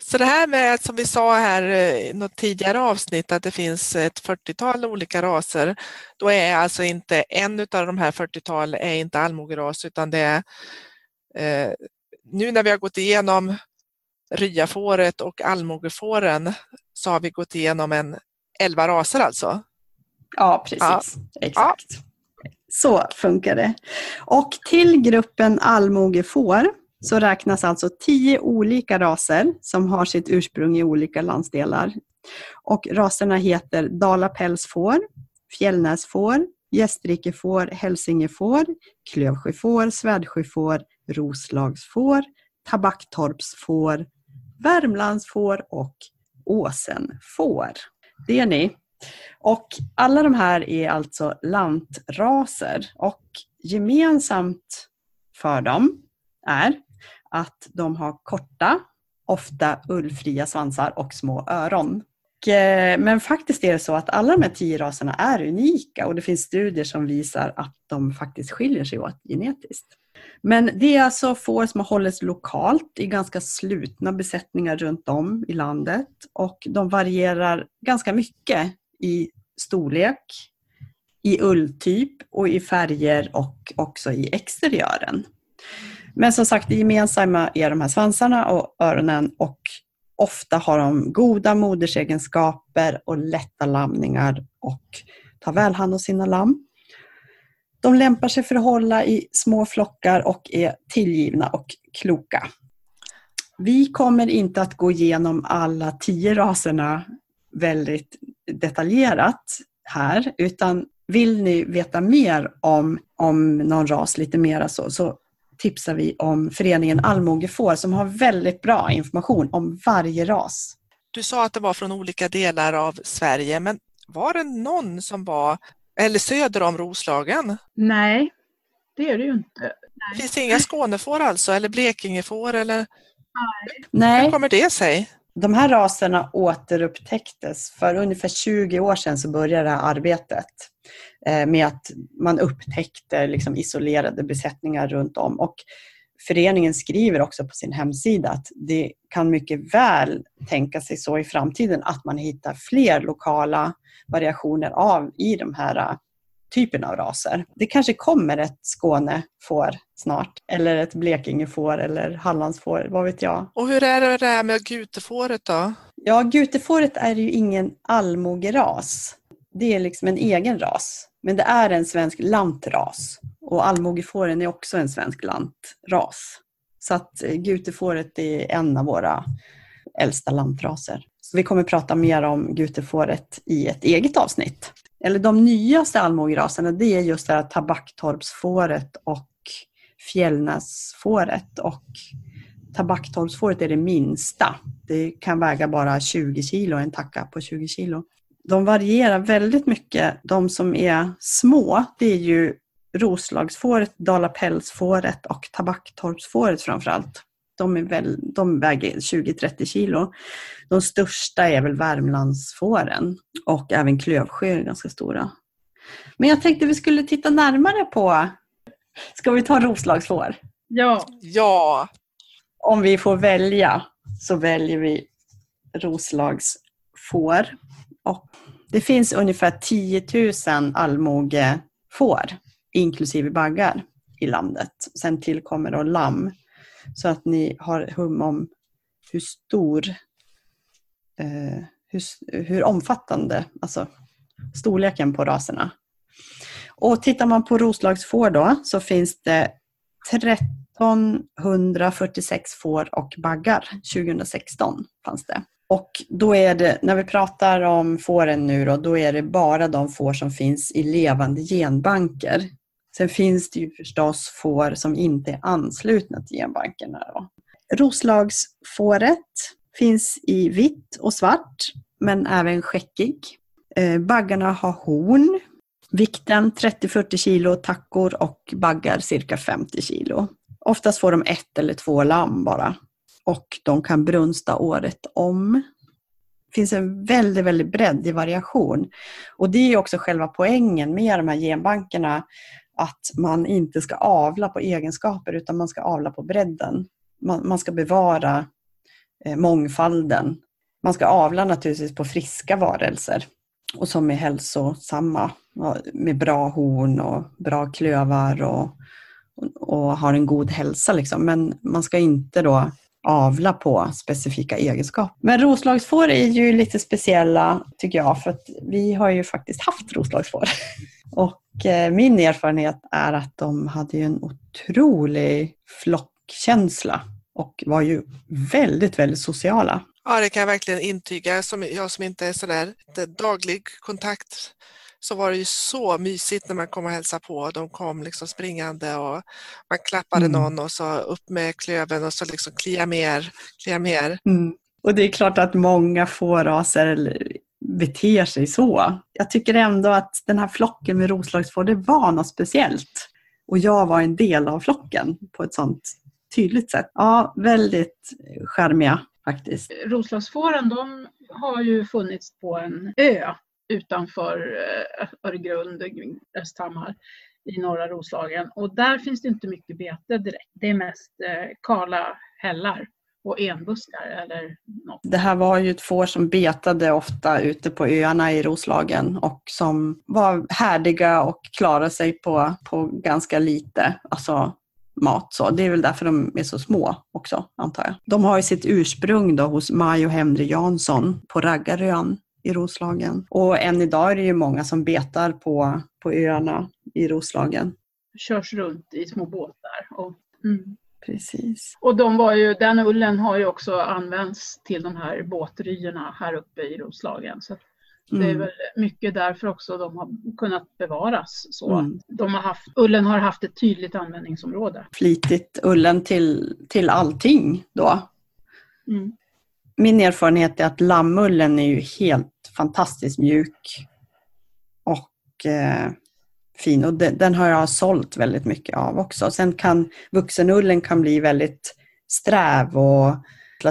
så det här med, som vi sa här i något tidigare avsnitt, att det finns ett 40-tal olika raser, då är alltså inte en av de här 40-tal är inte allmogeras, utan det är eh, nu när vi har gått igenom ryafåret och allmogefåren så har vi gått igenom en 11 raser alltså. Ja, precis. Ja. Exakt. Ja. Så funkar det. Och till gruppen allmogefår så räknas alltså tio olika raser som har sitt ursprung i olika landsdelar. Och raserna heter dalapälsfår, fjällnäsfår, gästrikefår, hälsingefår, klövsjöfår, svärdsjöfår, roslagsfår, tabacktorpsfår, värmlandsfår och åsenfår. Det är ni. Och alla de här är alltså lantraser och gemensamt för dem är att de har korta, ofta ullfria svansar och små öron. Eh, men faktiskt är det så att alla de här tio raserna är unika och det finns studier som visar att de faktiskt skiljer sig åt genetiskt. Men det är alltså får som har hållits lokalt i ganska slutna besättningar runt om i landet och de varierar ganska mycket i storlek, i ulltyp och i färger och också i exteriören. Men som sagt, det gemensamma är de här svansarna och öronen och ofta har de goda modersegenskaper och lätta lamningar och tar väl hand om sina lamm. De lämpar sig för att hålla i små flockar och är tillgivna och kloka. Vi kommer inte att gå igenom alla tio raserna väldigt detaljerat här, utan vill ni veta mer om, om någon ras lite mera så, så tipsar vi om föreningen Allmogefår som har väldigt bra information om varje ras. Du sa att det var från olika delar av Sverige, men var det någon som var eller söder om Roslagen? Nej, det är det ju inte. Nej. Finns det inga Skånefår alltså, eller Blekingefår? Eller? Nej. Hur kommer det sig? De här raserna återupptäcktes för ungefär 20 år sedan så började det här arbetet eh, med att man upptäckte liksom isolerade besättningar runt om. Och föreningen skriver också på sin hemsida att det kan mycket väl tänka sig så i framtiden att man hittar fler lokala variationer av i de här eh, typen av raser. Det kanske kommer ett Skånefår snart, eller ett Blekingefår eller Hallandsfår, vad vet jag. Och hur är det där med gutefåret då? Ja, gutefåret är ju ingen allmogeras. Det är liksom en egen ras. Men det är en svensk lantras. Och allmogefåren är också en svensk lantras. Så att äh, gutefåret är en av våra äldsta lantraser. Så vi kommer prata mer om gutefåret i ett eget avsnitt. Eller de nyaste allmogeraserna det är just det här tabacktorpsfåret och fjällnäsfåret. Och tabacktorpsfåret är det minsta. Det kan väga bara 20 kilo, en tacka på 20 kilo. De varierar väldigt mycket. De som är små, det är ju Roslagsfåret, Dalapälsfåret och Tabacktorpsfåret framförallt. De, är väl, de väger 20-30 kilo. De största är väl Värmlandsfåren och även Klövsjö är ganska stora. Men jag tänkte vi skulle titta närmare på, ska vi ta Roslagsfår? Ja. Ja. Om vi får välja så väljer vi Roslagsfår. Och det finns ungefär 10 000 allmogefår inklusive baggar i landet. Sen tillkommer då lamm så att ni har hum om hur stor, eh, hur, hur omfattande, alltså storleken på raserna. Och tittar man på Roslagsfår då så finns det 1346 får och baggar 2016 fanns det. Och då är det, när vi pratar om fåren nu då, då är det bara de får som finns i levande genbanker. Sen finns det ju förstås får som inte är anslutna till genbankerna. Då. Roslagsfåret finns i vitt och svart, men även skäckig. Eh, baggarna har horn. Vikten 30-40 kilo tackor och baggar cirka 50 kilo. Oftast får de ett eller två lamm bara och de kan brunsta året om. Det finns en väldigt, väldigt bredd i variation. Och det är också själva poängen med de här genbankerna, att man inte ska avla på egenskaper utan man ska avla på bredden. Man, man ska bevara eh, mångfalden. Man ska avla naturligtvis på friska varelser och som är hälsosamma med bra horn och bra klövar och, och har en god hälsa. Liksom. Men man ska inte då avla på specifika egenskaper. Men roslagsfår är ju lite speciella tycker jag för att vi har ju faktiskt haft roslagsfår. Och min erfarenhet är att de hade ju en otrolig flockkänsla och var ju väldigt, väldigt sociala. Ja, det kan jag verkligen intyga. Som jag som inte är sådär daglig kontakt så var det ju så mysigt när man kom och hälsade på. De kom liksom springande och man klappade mm. någon och så upp med klöven och så liksom klia mer, klia mer. Mm. Och det är klart att många fåraser beter sig så. Jag tycker ändå att den här flocken med roslagsfår, det var något speciellt. Och jag var en del av flocken på ett sånt tydligt sätt. Ja, väldigt charmiga faktiskt. Roslagsfåren de har ju funnits på en ö utanför eh, Öregrund, Östhammar i norra Roslagen. Och där finns det inte mycket bete direkt. Det är mest eh, kala hällar och enbuskar eller något. Det här var ju ett får som betade ofta ute på öarna i Roslagen och som var härdiga och klarade sig på, på ganska lite alltså mat. Så. Det är väl därför de är så små också, antar jag. De har ju sitt ursprung då hos Maj och Henry Jansson på Raggarön i Roslagen. Och än idag är det ju många som betar på, på öarna i Roslagen. Körs runt i små båtar. Och, mm. Precis. Och de var ju, den ullen har ju också använts till de här båtryerna här uppe i Roslagen. Så det är mm. väl mycket därför också de har kunnat bevaras så. Mm. De har haft, ullen har haft ett tydligt användningsområde. Flitigt ullen till, till allting då. Mm min erfarenhet är att lammullen är ju helt fantastiskt mjuk och eh, fin. Och den, den, har jag sålt väldigt mycket av också. Sen kan vuxenullen kan bli väldigt sträv och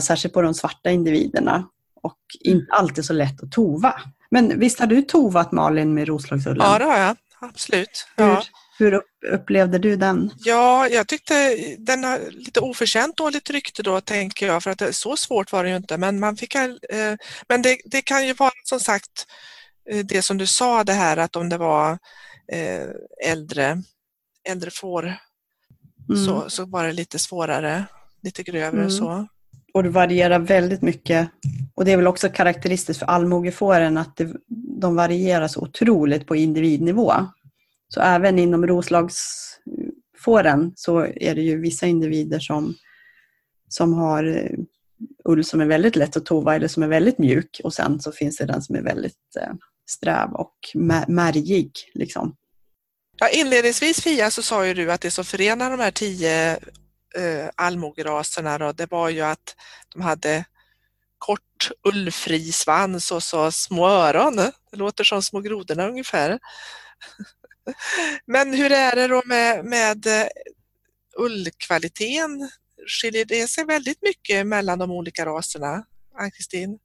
särskilt på de svarta individerna och inte alltid så lätt att tova. Men visst har du tovat Malin med Roslagsullen? Ja, det har jag. Absolut. Ja. Hur upplevde du den? Ja, jag tyckte den har lite oförtjänt dåligt rykte då, tänker jag, för att det, så svårt var det ju inte. Men, man fick, eh, men det, det, kan ju vara som sagt eh, det som du sa det här att om det var äldre, äldre får mm. så, så var det lite svårare, lite grövre mm. så. Och det varierar väldigt mycket. Och det är väl också karaktäristiskt för allmogefåren att det, de varierar så otroligt på individnivå. Så även inom roslagsfåren så är det ju vissa individer som, som har eh, ull som är väldigt lätt att tova eller som är väldigt mjuk och sen så finns det den som är väldigt eh, sträv och märgig. Liksom. Ja, inledningsvis Fia så sa ju du att det som förenar de här tio eh, allmogeraserna då, det var ju att de hade kort ullfri svans och så små öron. Det låter som små grodorna ungefär. Men hur är det då med, med eh, ullkvaliteten? Skiljer det sig väldigt mycket mellan de olika raserna, Ann-Kristin?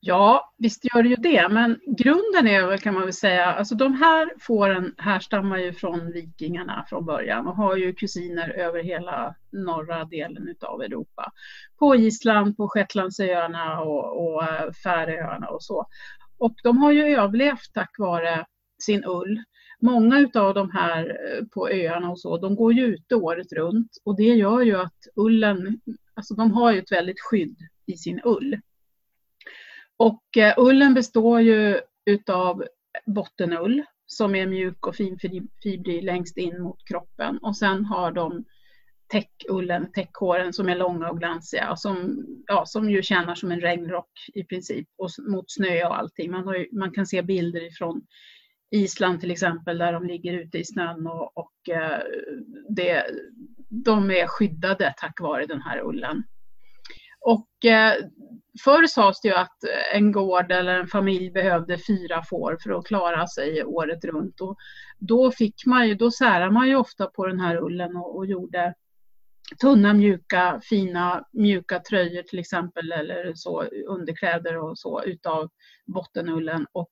Ja, visst gör det ju det, men grunden är väl kan man väl säga, alltså de här fåren härstammar ju från vikingarna från början och har ju kusiner över hela norra delen av Europa. På Island, på Shetlandsöarna och, och eh, Färöarna och så. Och de har ju överlevt tack vare sin ull många utav de här eh, på öarna och så, de går ju ute året runt och det gör ju att ullen, alltså de har ju ett väldigt skydd i sin ull. Och eh, ullen består ju utav bottenull som är mjuk och finfibrig längst in mot kroppen och sen har de täckullen, täckhåren som är långa och glansiga och som, ja, som ju tjänar som en regnrock i princip och mot snö och allting. Man, ju, man kan se bilder ifrån Island till exempel där de ligger ute i snön och, och eh, det, de är skyddade tack vare den här ullen. Och eh, förr sades det ju att en gård eller en familj behövde fyra får för att klara sig året runt. Och då fick man ju, då särade man ju ofta på den här ullen och, och gjorde tunna, mjuka, fina, mjuka tröjor till exempel eller så underkläder och så utav bottenullen och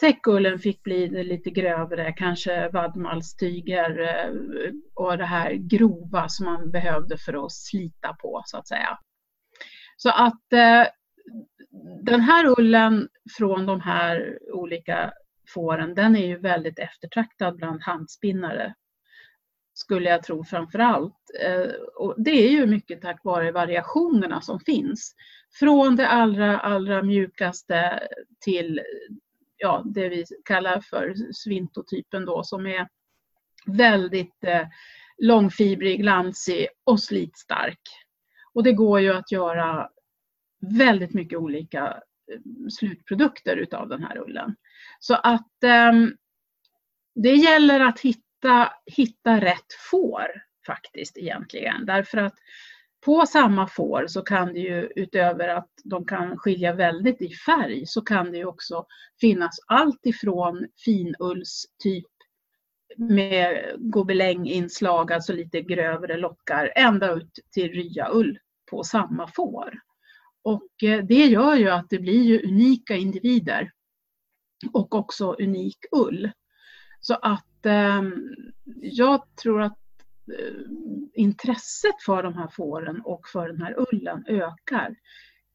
täckullen fick bli lite grövre, kanske vadmalstyger eh, och det här grova som man behövde för att slita på så att säga. Så att eh, den här ullen från de här olika fåren, den är ju väldigt eftertraktad bland handspinnare skulle jag tro framför allt. Eh, och det är ju mycket tack vare variationerna som finns. Från det allra, allra mjukaste till ja, det vi kallar för svintotypen då som är väldigt eh, långfibrig, glansig och slitstark. Och det går ju att göra väldigt mycket olika eh, slutprodukter utav den här ullen. Så att eh, det gäller att hitta hitta, hitta rätt får faktiskt egentligen. Därför att på samma får så kan det ju utöver att de kan skilja väldigt i färg så kan det ju också finnas allt ifrån finullstyp med gobelänginslag, alltså lite grövre lockar, ända ut till ryaull på samma får. Och eh, det gör ju att det blir ju unika individer och också unik ull. Så att eh, jag tror att eh, intresset för de här fåren och för den här ullen ökar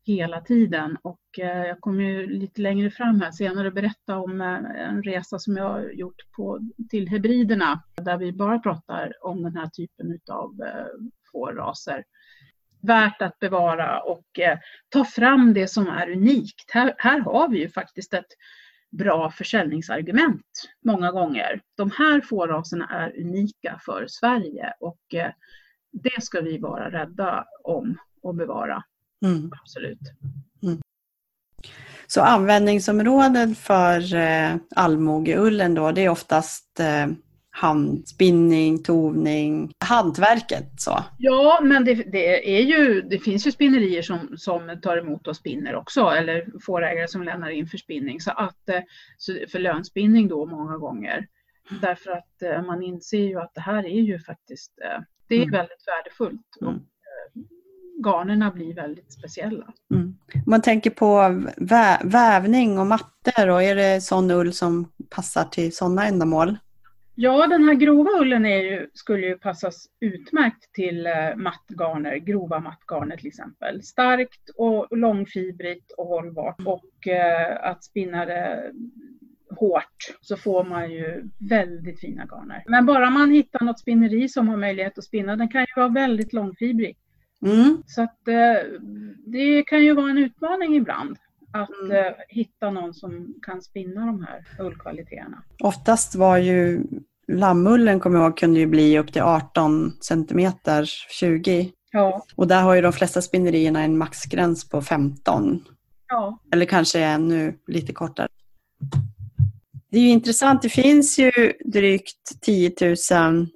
hela tiden. Och eh, jag kommer ju lite längre fram här senare berätta om eh, en resa som jag har gjort på, till Hebriderna där vi bara pratar om den här typen av eh, fårraser. Värt att bevara och eh, ta fram det som är unikt. Här, här har vi ju faktiskt ett bra försäljningsargument många gånger. De här fåraserna är unika för Sverige och eh, det ska vi vara rädda om och bevara. Mm. Absolut. Mm. Så användningsområden för eh, allmogeullen då, det är oftast eh, handspinning, tovning, hantverket. Så. Ja, men det, det, är ju, det finns ju spinnerier som, som tar emot och spinner också, eller fårägare som lämnar in för spinning. Så att, eh, för lönspinning då många gånger. Mm. Därför att eh, man inser ju att det här är ju faktiskt, eh, det är mm. väldigt värdefullt. Mm. Och, garnerna blir väldigt speciella. Mm. Man tänker på vä vävning och mattor och är det sån ull som passar till sådana ändamål? Ja, den här grova ullen ju, skulle ju passas utmärkt till eh, mattgarner, grova mattgarner till exempel. Starkt och långfibrigt och hållbart och eh, att spinna det hårt så får man ju väldigt fina garner. Men bara man hittar något spinneri som har möjlighet att spinna, den kan ju vara väldigt långfibrig. Mm. Så att eh, det kan ju vara en utmaning ibland att mm. eh, hitta någon som kan spinna de här ullkvaliteterna. Oftast var ju Lammullen kommer jag ihåg kunde ju bli upp till 18 centimeter, 20. Ja. Och där har ju de flesta spinnerierna en maxgräns på 15. Ja. Eller kanske ännu lite kortare. Det är ju intressant, det finns ju drygt 10 000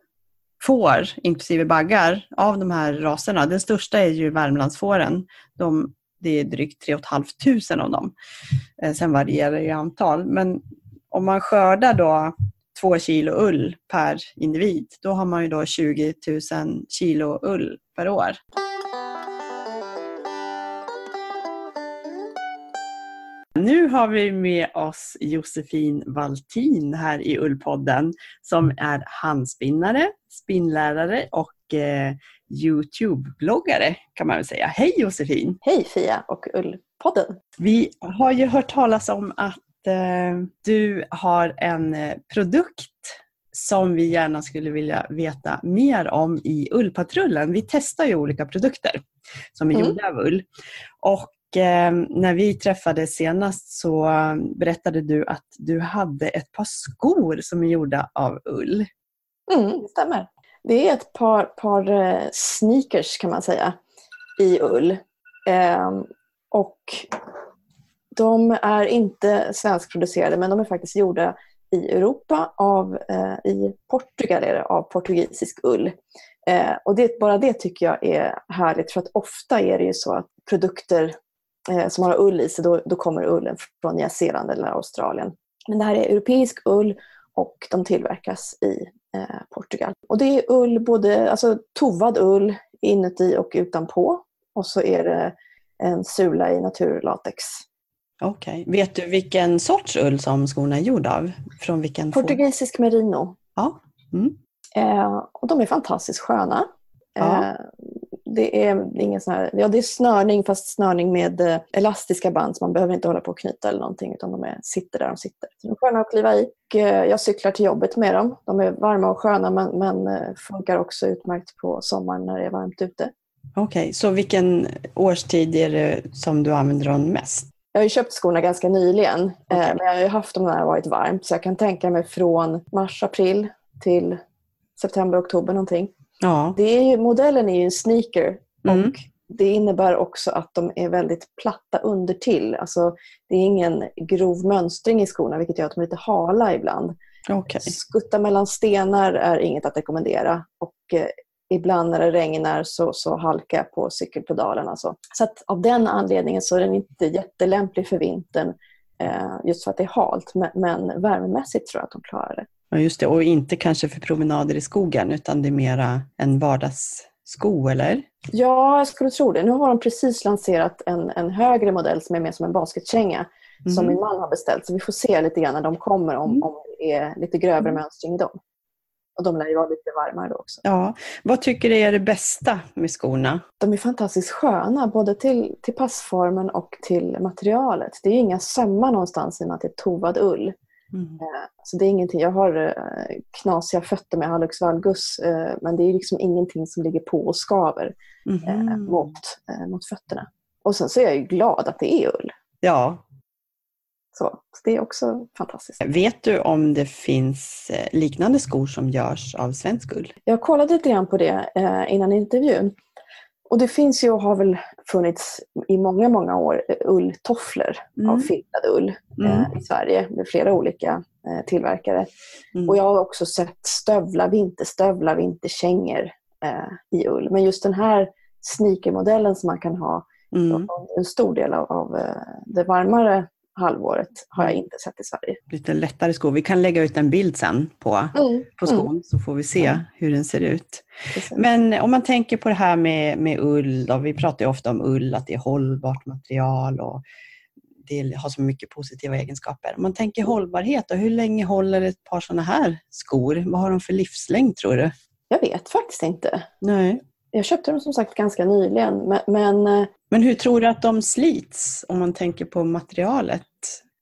får, inklusive baggar, av de här raserna. Den största är ju Värmlandsfåren. De, det är drygt 3 500 av dem. Eh, sen varierar det i antal. Men om man skördar då två kilo ull per individ. Då har man ju då 20 000 kilo ull per år. Nu har vi med oss Josefin Valtin här i Ullpodden som är handspinnare, spinnlärare och eh, Youtube-bloggare kan man väl säga. Hej Josefin! Hej Fia och Ullpodden! Vi har ju hört talas om att eh, du har en eh, produkt som vi gärna skulle vilja veta mer om i Ullpatrullen. Vi testar ju olika produkter som är Mm. gjorda av ull. Och eh, när vi träffades senast så berättade du att du hade ett par skor som är gjorda av ull. Mm, det stämmer. Det är ett par, par eh, sneakers kan man säga i ull. Ehm, och de är inte svenskproducerade men de är faktiskt gjorda i Europa, av, eh, i Portugal är det, av portugisisk ull. Eh, och det, bara det tycker jag är härligt för att ofta är det ju så att produkter eh, som har ull i sig, då, då kommer ullen från Nya Zeeland eller Australien. Men det här är europeisk ull och de tillverkas i Portugal. Och det är ull, både alltså tovad ull inuti och utanpå. Och så är det en sula i naturlatex. Okej. Vet du vilken sorts ull som skorna är gjorda av? Från vilken? Portugisisk merino. Ja. Mm. Eh, och de är fantastiskt sköna. Ja. Eh, det är ingen sån här, ja det är snörning fast snörning med eh, elastiska band så man behöver inte hålla på och knyta eller någonting utan de är, sitter där de sitter. Så de är sköna att kliva i. Eh, jag cyklar till jobbet med dem. De är varma och sköna men, men eh, funkar också utmärkt på sommaren när det är varmt ute. Okej, så vilken årstid är det som du använder dem mest? Jag har ju köpt skorna ganska nyligen Okej. men jag har haft dem när det har varit varmt så jag kan tänka mig från mars, april till september, oktober någonting. Ja. Det är ju, modellen är ju en sneaker Mm. och det innebär också att de är väldigt platta undertill. Alltså, det är ingen grov mönstring i skorna vilket gör att de är lite hala ibland. Okej. Skutta mellan stenar är inget att rekommendera och eh, ibland när det regnar så, så halkar jag på cykelpedalen. Alltså. Så att av den anledningen så är den inte jättelämplig för vintern eh, just för att det är halt. Men, men värmemässigt tror jag att de klarar det. Ja, just det. Och inte kanske för promenader i skogen utan det är mera en vardagssko, eller? Ja, jag skulle tro det. Nu har de precis lanserat en, en högre modell som är mer som en basketkänga som Mhm. min man har beställt. Så vi får se lite grann när de kommer om, Mm. om det är lite grövre mönstring i dem. Och de lär ju vara lite varmare då också. Ja. Vad tycker du är det bästa med skorna? De är fantastiskt sköna, både till, till passformen och till materialet. Det är ju inga sömmar någonstans i och med att det är tovad ull. Mm. Eh, Så det är ingenting. Jag har eh, knasiga fötter med hallux valgus, eh, men det är liksom ingenting som ligger på och skaver Mhm. mot, mot fötterna. Och sen så är jag ju glad att det är ull. Ja. Så, så det är också fantastiskt. Vet du om det finns liknande skor som görs av svensk ull? Jag kollade lite grann på det innan intervjun. Och det finns ju och har väl funnits i många, många år eh, ulltofflor Mm. av filtad ull Mm. eh, i Sverige med flera olika eh, tillverkare. Mm. Och jag har också sett stövlar, vinterstövlar, vinterkängor eh, i ull. Men just den här sneakermodellen som man kan ha Mm. en stor del av, av eh, det varmare halvåret har jag inte sett i Sverige. Lite lättare skor. Vi kan lägga ut en bild sen på, på skon Mm. så får vi se Mm. hur den ser ut. Precis. Men om man tänker på det här med, med ull, då, vi pratar ju ofta om ull, att det är hållbart material och det har så mycket positiva egenskaper. Om man tänker hållbarhet, och hur länge håller ett par sådana här skor? Vad har de för livslängd tror du? Jag vet faktiskt inte. Nej. Jag köpte dem som sagt ganska nyligen men, men eh, Men hur tror du att de slits om man tänker på materialet?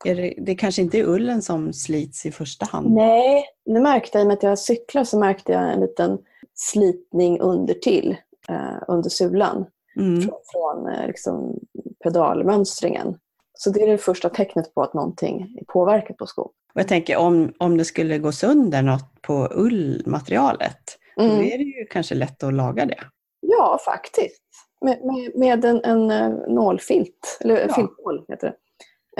Är det, det kanske inte är ullen som slits i första hand? nej, nu märkte jag i och med att jag cyklar så märkte jag en liten slitning under till eh, under sulan Mm. från, från eh, liksom pedalmönstringen. Så det är det första tecknet på att någonting är påverkat på skon. Och jag tänker om, om det skulle gå sönder något på ullmaterialet, då Mm. är det ju kanske lätt att laga det. Ja, faktiskt. Med, med, med en, en eh, nålfilt, eller Ja. filtnål heter det.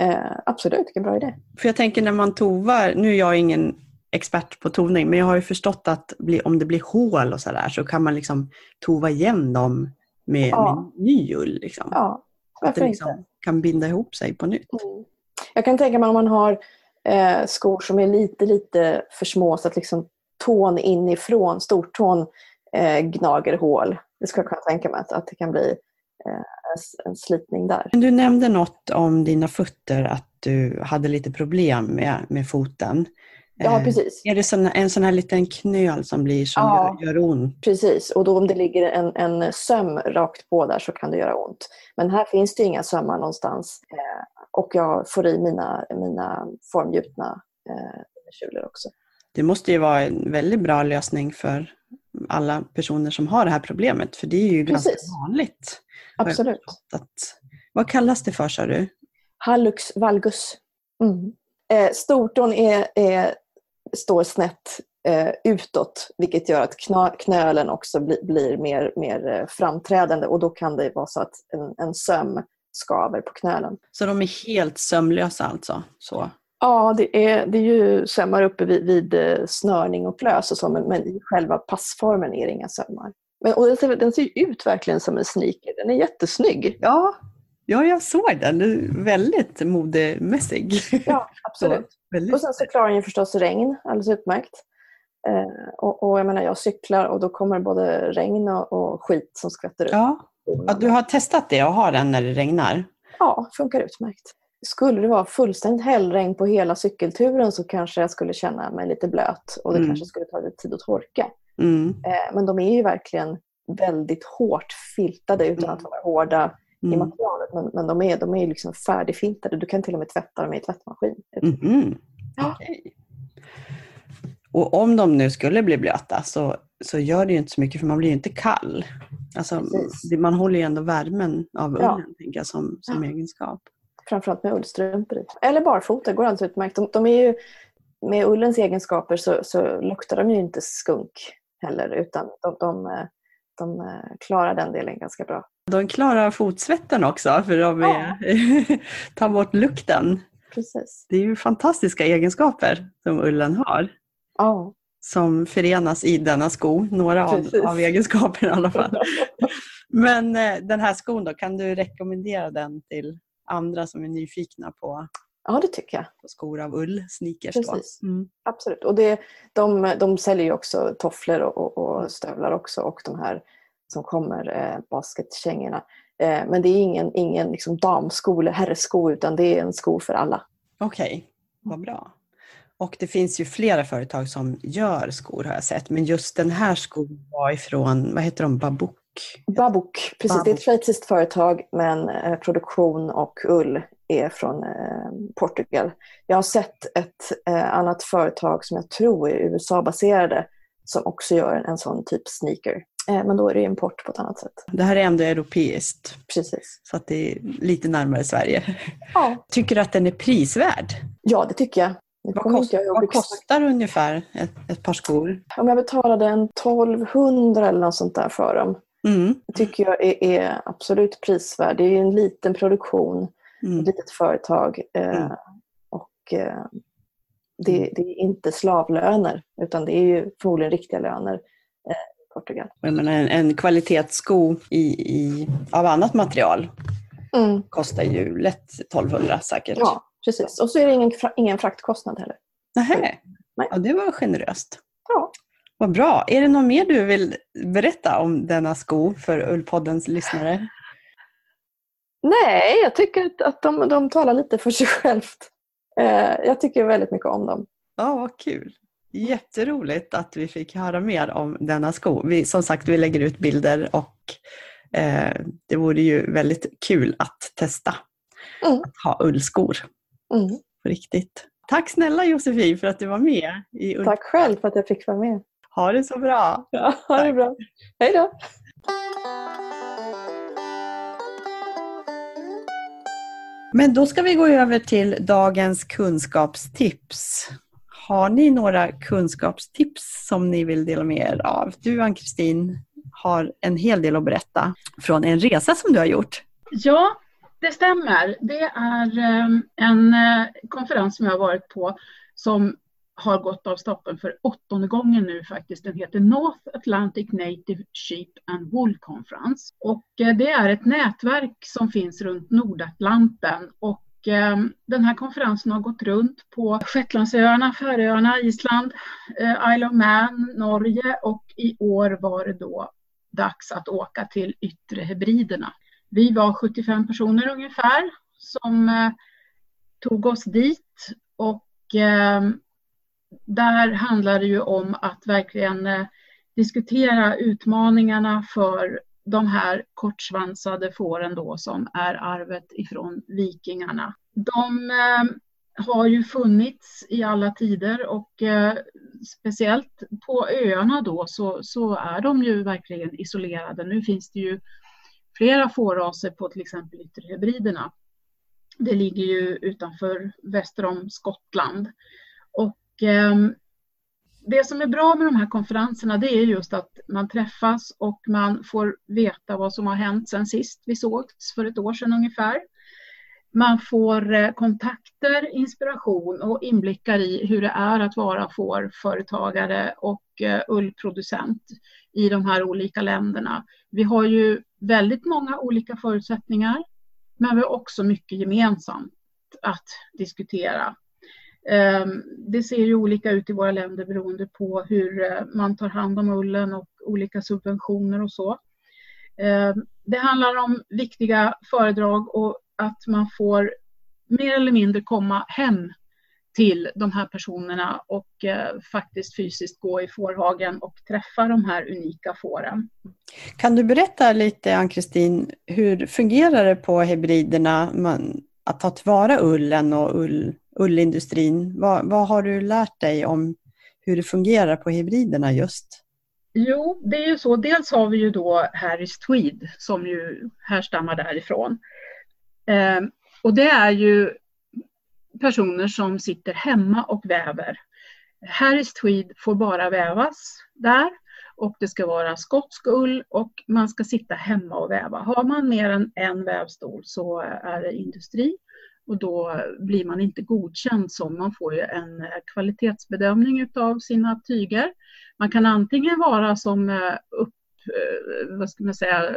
Eh, absolut, vilken bra idé. För jag tänker när man tovar, nu är jag ingen expert på tovning, men jag har ju förstått att bli, om det blir hål och sådär så kan man liksom tova igen dem med, Ja. med ny ull. Liksom. Ja, att varför det inte? liksom kan binda ihop sig på nytt. Mm. Jag kan tänka mig om man har eh, skor som är lite, lite för små så att liksom tån inifrån, stortån, eh, gnager hål. Det skulle jag kunna tänka mig att, att det kan bli eh, en, slitning där. Du nämnde något om dina fötter, att du hade lite problem med, med foten. Ja, Eh, precis. Är det sån, en sån här liten knöl som blir som Ja. gör, gör ont? Precis, och då om det ligger en, en söm rakt på där så kan det göra ont. Men här finns det inga sömmar någonstans. Eh, Och jag får i mina, mina formgjutna eh, också. Det måste ju vara en väldigt bra lösning för alla personer som har det här problemet, för det är ju Precis. ganska vanligt. Absolut. Att, vad kallas det för sa du? Hallux valgus. Mm. Eh, stortån är, är, står snett eh, utåt vilket gör att kna, knölen också bli, blir mer, mer eh, framträdande och då kan det vara så att en, en söm skaver på knölen. Så de är helt sömlösa alltså? Så. Ja, det är, det är ju sömmar uppe vid, vid eh, snörning och lös och så, men, men i själva passformen är det inga sömmar. Men, och den, ser, den ser ut verkligen som en sneaker. Den är jättesnygg. Ja, ja, jag såg den. Den är väldigt modemässig. Ja, absolut. väldigt. Och sen så klarar den ju förstås regn alldeles utmärkt. Eh, och, och jag menar, jag cyklar och då kommer både regn och, och skit som skvätter ut. Ja. ja, du har testat det och har den när det regnar? Ja, funkar utmärkt. Skulle det vara fullständigt hällregn på hela cykelturen så kanske jag skulle känna mig lite blöt och det Mm. kanske skulle ta lite tid att torka. Mm. Eh, men de är ju verkligen väldigt hårt filtade utan Mm. att vara hårda i Mm. materialet. Men, men de är, de är liksom färdigfiltade. Du kan till och med tvätta dem i tvättmaskin. Mhm. Ja. Okej. Och om de nu skulle bli blöta så, så gör det ju inte så mycket för man blir ju inte kall. Alltså, Precis. man håller ju ändå värmen av Ja. ullen tänker jag, som, som Ja. egenskap. Framförallt med ullstrumpor i. Eller barfota, går alldeles utmärkt. De, de är ju, med ullens egenskaper så, så luktar de ju inte skunk heller utan de, de, de eh, klarar den delen ganska bra. De klarar fotsvetten också för de är, tar bort lukten. Precis. Det är ju fantastiska egenskaper som ullen har. Ja. Som förenas i denna sko. Några av, av egenskaperna i alla fall. Men eh, den här skon då, kan du rekommendera den till andra som är nyfikna på, ja, det tycker jag. på skor av ull, sneakers Precis. då? Mm. Absolut. Och det, de, de säljer ju också tofflor och, och, och stövlar också och de här som kommer, eh, basketkängorna. Eh, men det är ingen, ingen liksom damsko eller herrsko utan det är en sko för alla. Okej, vad bra. Och det finns ju flera företag som gör skor har jag sett, men just den här skon var ifrån, vad heter de, Babouk? Babuk, precis. Det är Babuk. ett schweiziskt företag men eh, produktion och ull är från eh, Portugal. Jag har sett ett eh, annat företag som jag tror är USA-baserade som också gör en, en sån typ sneaker. Eh, men då är det import på ett annat sätt. Det här är ändå europeiskt, Precis. så att det är lite närmare Sverige. Ja, Tycker du att den är prisvärd? ja det tycker jag. Vad, kost, jag vad kostar ungefär ett, ett par skor? Om jag betalade en 1200 eller något sånt där för dem. Mm. Det tycker jag är, är absolut prisvärd. Det är ju en liten produktion, ett Mm. litet företag. Eh, Mm. Och eh, det, det är inte slavlöner utan det är ju förmodligen riktiga löner eh, i Portugal. Menar, en, en kvalitetssko i, i, av annat material Mm. kostar ju lätt 1200 säkert. Ja, precis. Och så är det ingen, ingen fraktkostnad heller. Nähä. Nej. Ja, det var generöst. Ja. Vad bra. Är det något mer du vill berätta om denna sko för Ullpoddens lyssnare? Nej, jag tycker att, de, de talar lite för sig självt. Eh, jag tycker väldigt mycket om dem. Ja, vad kul. Jätteroligt att vi fick höra mer om denna sko. Vi, som sagt, vi lägger ut bilder och eh, det vore ju väldigt kul att testa Mm. att ha ullskor Mm. på riktigt. Tack snälla Josefin för att du var med i Ull. Tack själv för att jag fick vara med. Ha det så bra. Ja, ha det bra. Hej då! Men då ska vi gå över till dagens kunskapstips. Har ni några kunskapstips som ni vill dela med er av? Du Ann-Kristin har en hel del att berätta från en resa som du har gjort. Ja, det stämmer. Det är eh, en eh, konferens som jag har varit på som har gått av stapeln för åttonde gången nu faktiskt. Den heter North Atlantic Native Sheep and Wool Conference. Och eh, det är ett nätverk som finns runt Nordatlanten. Och eh, den här konferensen har gått runt på Shetlandsöarna, Färöarna, Island, eh, Isle of Man, Norge och i år var det då dags att åka till Yttre Hebriderna. Vi var 75 personer ungefär som tog oss dit och där handlar det ju om att verkligen eh, diskutera utmaningarna för de här kortsvansade fåren då som är arvet ifrån vikingarna. De eh, har ju funnits i alla tider och eh, speciellt på öarna då så, så är de ju verkligen isolerade. Nu finns det ju flera fåraser på till exempel ytterhebriderna. Det ligger ju utanför väster om Skottland. Och Ehm, det som är bra med de här konferenserna det är just att man träffas och man får veta vad som har hänt sen sist vi sågs för ett år sedan ungefär. Man får eh, kontakter, inspiration och inblickar i hur det är att vara fårföretagare och eh, ullproducent i de här olika länderna. Vi har ju väldigt många olika förutsättningar, men vi har också mycket gemensamt att diskutera. Ehm, det ser ju olika ut i våra länder beroende på hur eh, man tar hand om ullen och olika subventioner och så. Ehm, det handlar om viktiga föredrag och att man får mer eller mindre komma hem till de här personerna och eh, faktiskt fysiskt gå i fårhagen och träffa de här unika fåren. Kan du berätta lite, Ann-Kristin, hur fungerar det på hybriderna man, att ta tillvara ullen och ull, ullindustrin? Vad, vad har du lärt dig om hur det fungerar på hybriderna just? Jo, det är ju så. Dels har vi ju då Harris Tweed som ju härstammar därifrån. Eh, och det är ju personer som sitter hemma och väver. Harris Tweed får bara vävas där och det ska vara skotsk ull och man ska sitta hemma och väva. Har man mer än en vävstol så är det industri och då blir man inte godkänd som man får ju en eh, kvalitetsbedömning av sina tyger. Man kan antingen vara som eh, upp eh, vad ska man säga,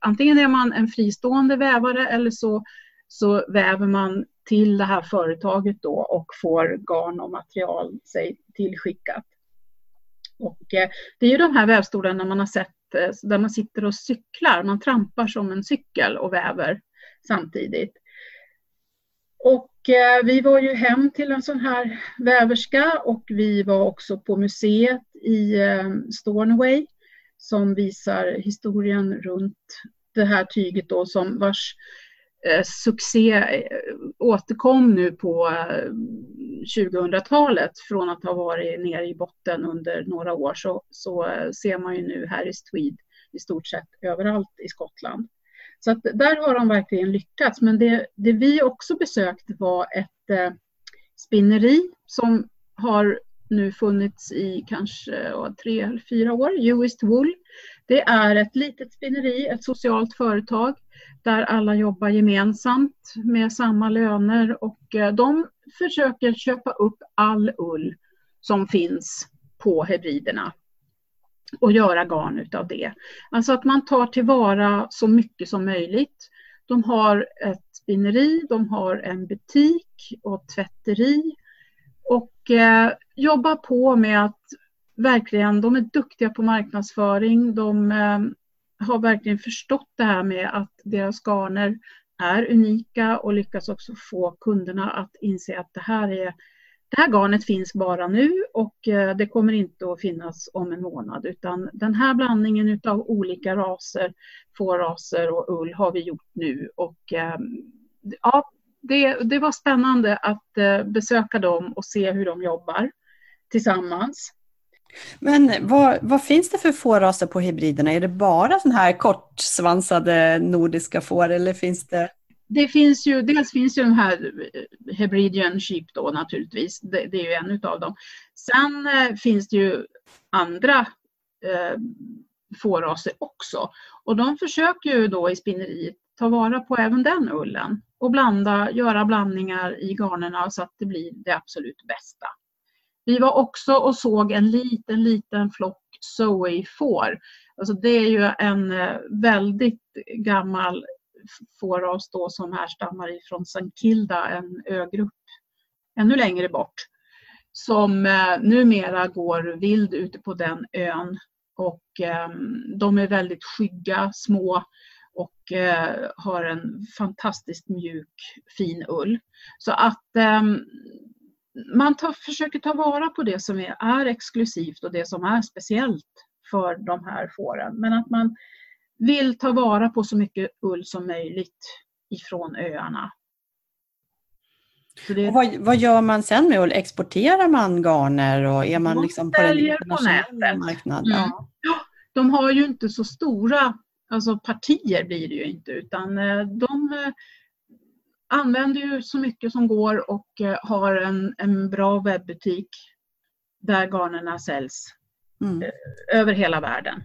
antingen är man en fristående vävare eller så, så väver man till det här företaget då och får garn och material sig tillskickat. Och det är ju de här vävstolarna man har sett där man sitter och cyklar, man trampar som en cykel och väver samtidigt. Och eh, vi var ju hem till en sån här väverska och vi var också på museet i eh, Stornoway som visar historien runt det här tyget då som vars eh, succé eh, återkom nu på eh, 2000-talet från att ha varit nere i botten under några år så, så eh, ser man ju nu här i Tweed i stort sett överallt i Skottland. Så att där har de verkligen lyckats. Men det, det vi också besökte var ett eh, spinneri som har nu funnits i kanske tre eller fyra år, Uist Wool. Det är ett litet spinneri, ett socialt företag där alla jobbar gemensamt med samma löner och eh, de försöker köpa upp all ull som finns på hybriderna och göra garn utav det. Alltså att man tar tillvara så mycket som möjligt. De har ett spinneri, de har en butik och tvätteri och eh, jobbar på med att verkligen, de är duktiga på marknadsföring. De eh, har verkligen förstått det här med att deras garner är unika och lyckas också få kunderna att inse att det här är det här garnet finns bara nu och eh, det kommer inte att finnas om en månad utan den här blandningen av olika raser, fåraser och ull har vi gjort nu och ehm, ja, det, det var spännande att eh, besöka dem och se hur de jobbar tillsammans. Men vad, vad, finns det för fårraser på hybriderna? Är det bara sådana här kortsvansade nordiska får eller finns det det finns ju, dels finns ju den här eh, Hebridian Sheep då naturligtvis, det, det är ju en utav dem. Sen eh, finns det ju andra eh, fåraser också och de försöker ju då i spinneriet ta vara på även den ullen och blanda, göra blandningar i garnerna så att det blir det absolut bästa. Vi var också och såg en liten, liten flock Zoe-får. Alltså det är ju en eh, väldigt gammal fåras då som härstammar ifrån Sankt Kilda, en ögrupp ännu längre bort, som eh, numera går vild ute på den ön och eh, de är väldigt skygga, små och eh, har en fantastiskt mjuk fin ull. Så att eh, man tar, försöker ta vara på det som är, är exklusivt och det som är speciellt för de här fåren. Men att man vill ta vara på så mycket ull som möjligt ifrån öarna. Det... vad, vad, gör man sen med ull? Exporterar man garner och är man liksom på den internationella marknaden? Mm. Ja. De har ju inte så stora alltså partier blir det ju inte utan eh, de eh, använder ju så mycket som går och eh, har en, en bra webbutik där garnerna säljs mm. över hela världen.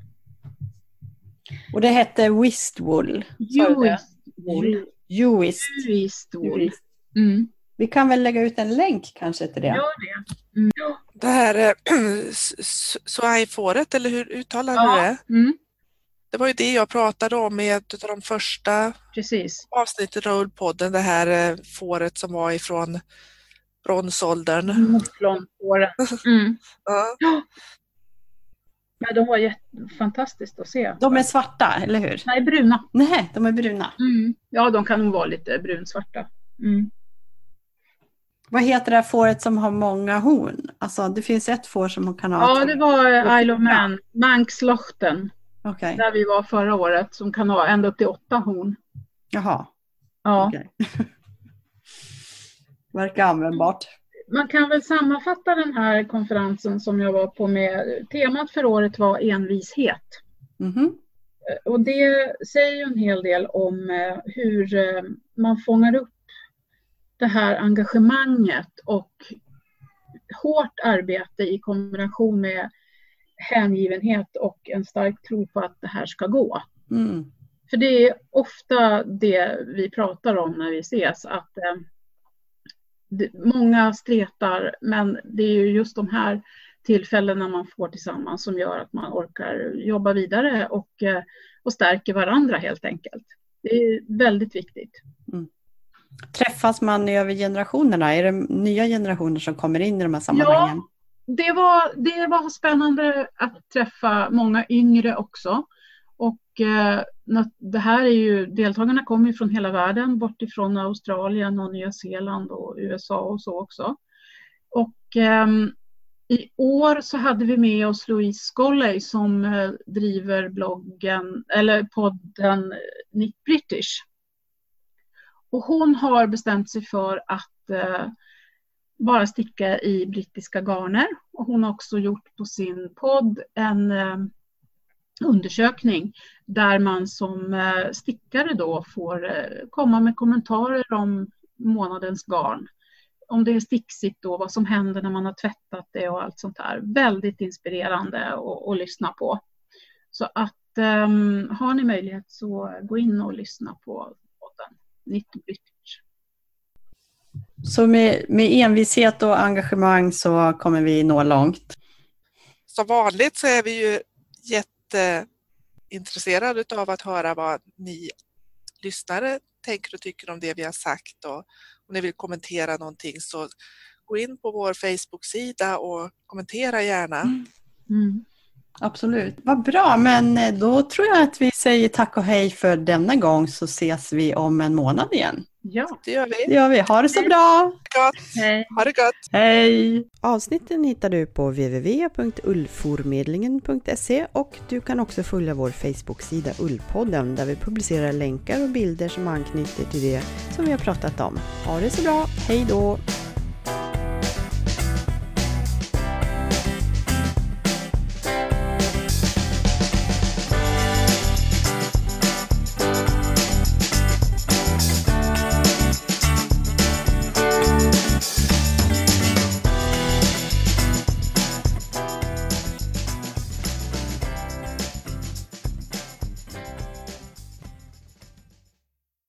Och det hette Wistwool? Uistwool. Uistwool. Mm. Vi kan väl lägga ut en länk kanske till det? Gör det. Mm. Det här Swai-fåret, eller hur uttalar ja. du det? Mm. Det var ju det jag pratade om i ett av de första Precis. avsnitten av podden, det här fåret som var ifrån bronsåldern. Mouflonfåren. Mm. ja. Men de var fantastiskt att se. De är svarta, eller hur? Nej, bruna. Nej, de är bruna. Mm. Ja, de kan nog vara lite brunsvarta. Mm. Vad heter det här fåret som har många horn? Alltså, det finns ett får som kan ha... Ja, det var Isle of Man, Mankslochten. Okay. Där vi var förra året, som kan ha ända upp till åtta horn. Jaha. Ja. Okay. Verkar användbart man kan väl sammanfatta den här konferensen som jag var på med. Temat för året var envishet. Mm -hmm. Och det säger en hel del om eh, hur eh, man fångar upp det här engagemanget och hårt arbete i kombination med hängivenhet och en stark tro på att det här ska gå. Mm. För det är ofta det vi pratar om när vi ses, att många stretar men det är ju just de här tillfällena man får tillsammans som gör att man orkar jobba vidare och, eh, och stärker varandra helt enkelt. Det är väldigt viktigt. Mm. Träffas man över generationerna? Är det nya generationer som kommer in i de här sammanhangen? Ja, det var, det var spännande att träffa många yngre också. Och eh, det här är ju, deltagarna kommer från hela världen, bortifrån Australien och Nya Zeeland och USA och så också. Och eh, i år så hade vi med oss Louise Scolley som eh, driver bloggen, eller podden eh, Nick British. Och hon har bestämt sig för att eh, bara sticka i brittiska garner. Och hon har också gjort på sin podd en eh, undersökning där man som eh, stickare då får eh, komma med kommentarer om månadens garn. Om det är sticksigt då, vad som händer när man har tvättat det och allt sånt där. Väldigt inspirerande att lyssna på. Så att um, har ni möjlighet så gå in och lyssna på podden 19 British. Så med, med envishet och engagemang så kommer vi nå långt? Som vanligt så är vi ju jätte jätteintresserad av att höra vad ni lyssnare tänker och tycker om det vi har sagt och om ni vill kommentera någonting så gå in på vår Facebook-sida och kommentera gärna. Mm. Mm. Absolut. Vad bra, men eh, då tror jag att vi säger tack och hej för denna gång så ses vi om en månad igen. Ja, det gör vi. Det gör vi. Ha det så bra! Hej. Ha det gott! Hej! Avsnitten hittar du på www.ullformedlingen.se och du kan också följa vår Facebook-sida Ullpodden där vi publicerar länkar och bilder som anknyter till det som vi har pratat om. Ha det så bra! Hej då!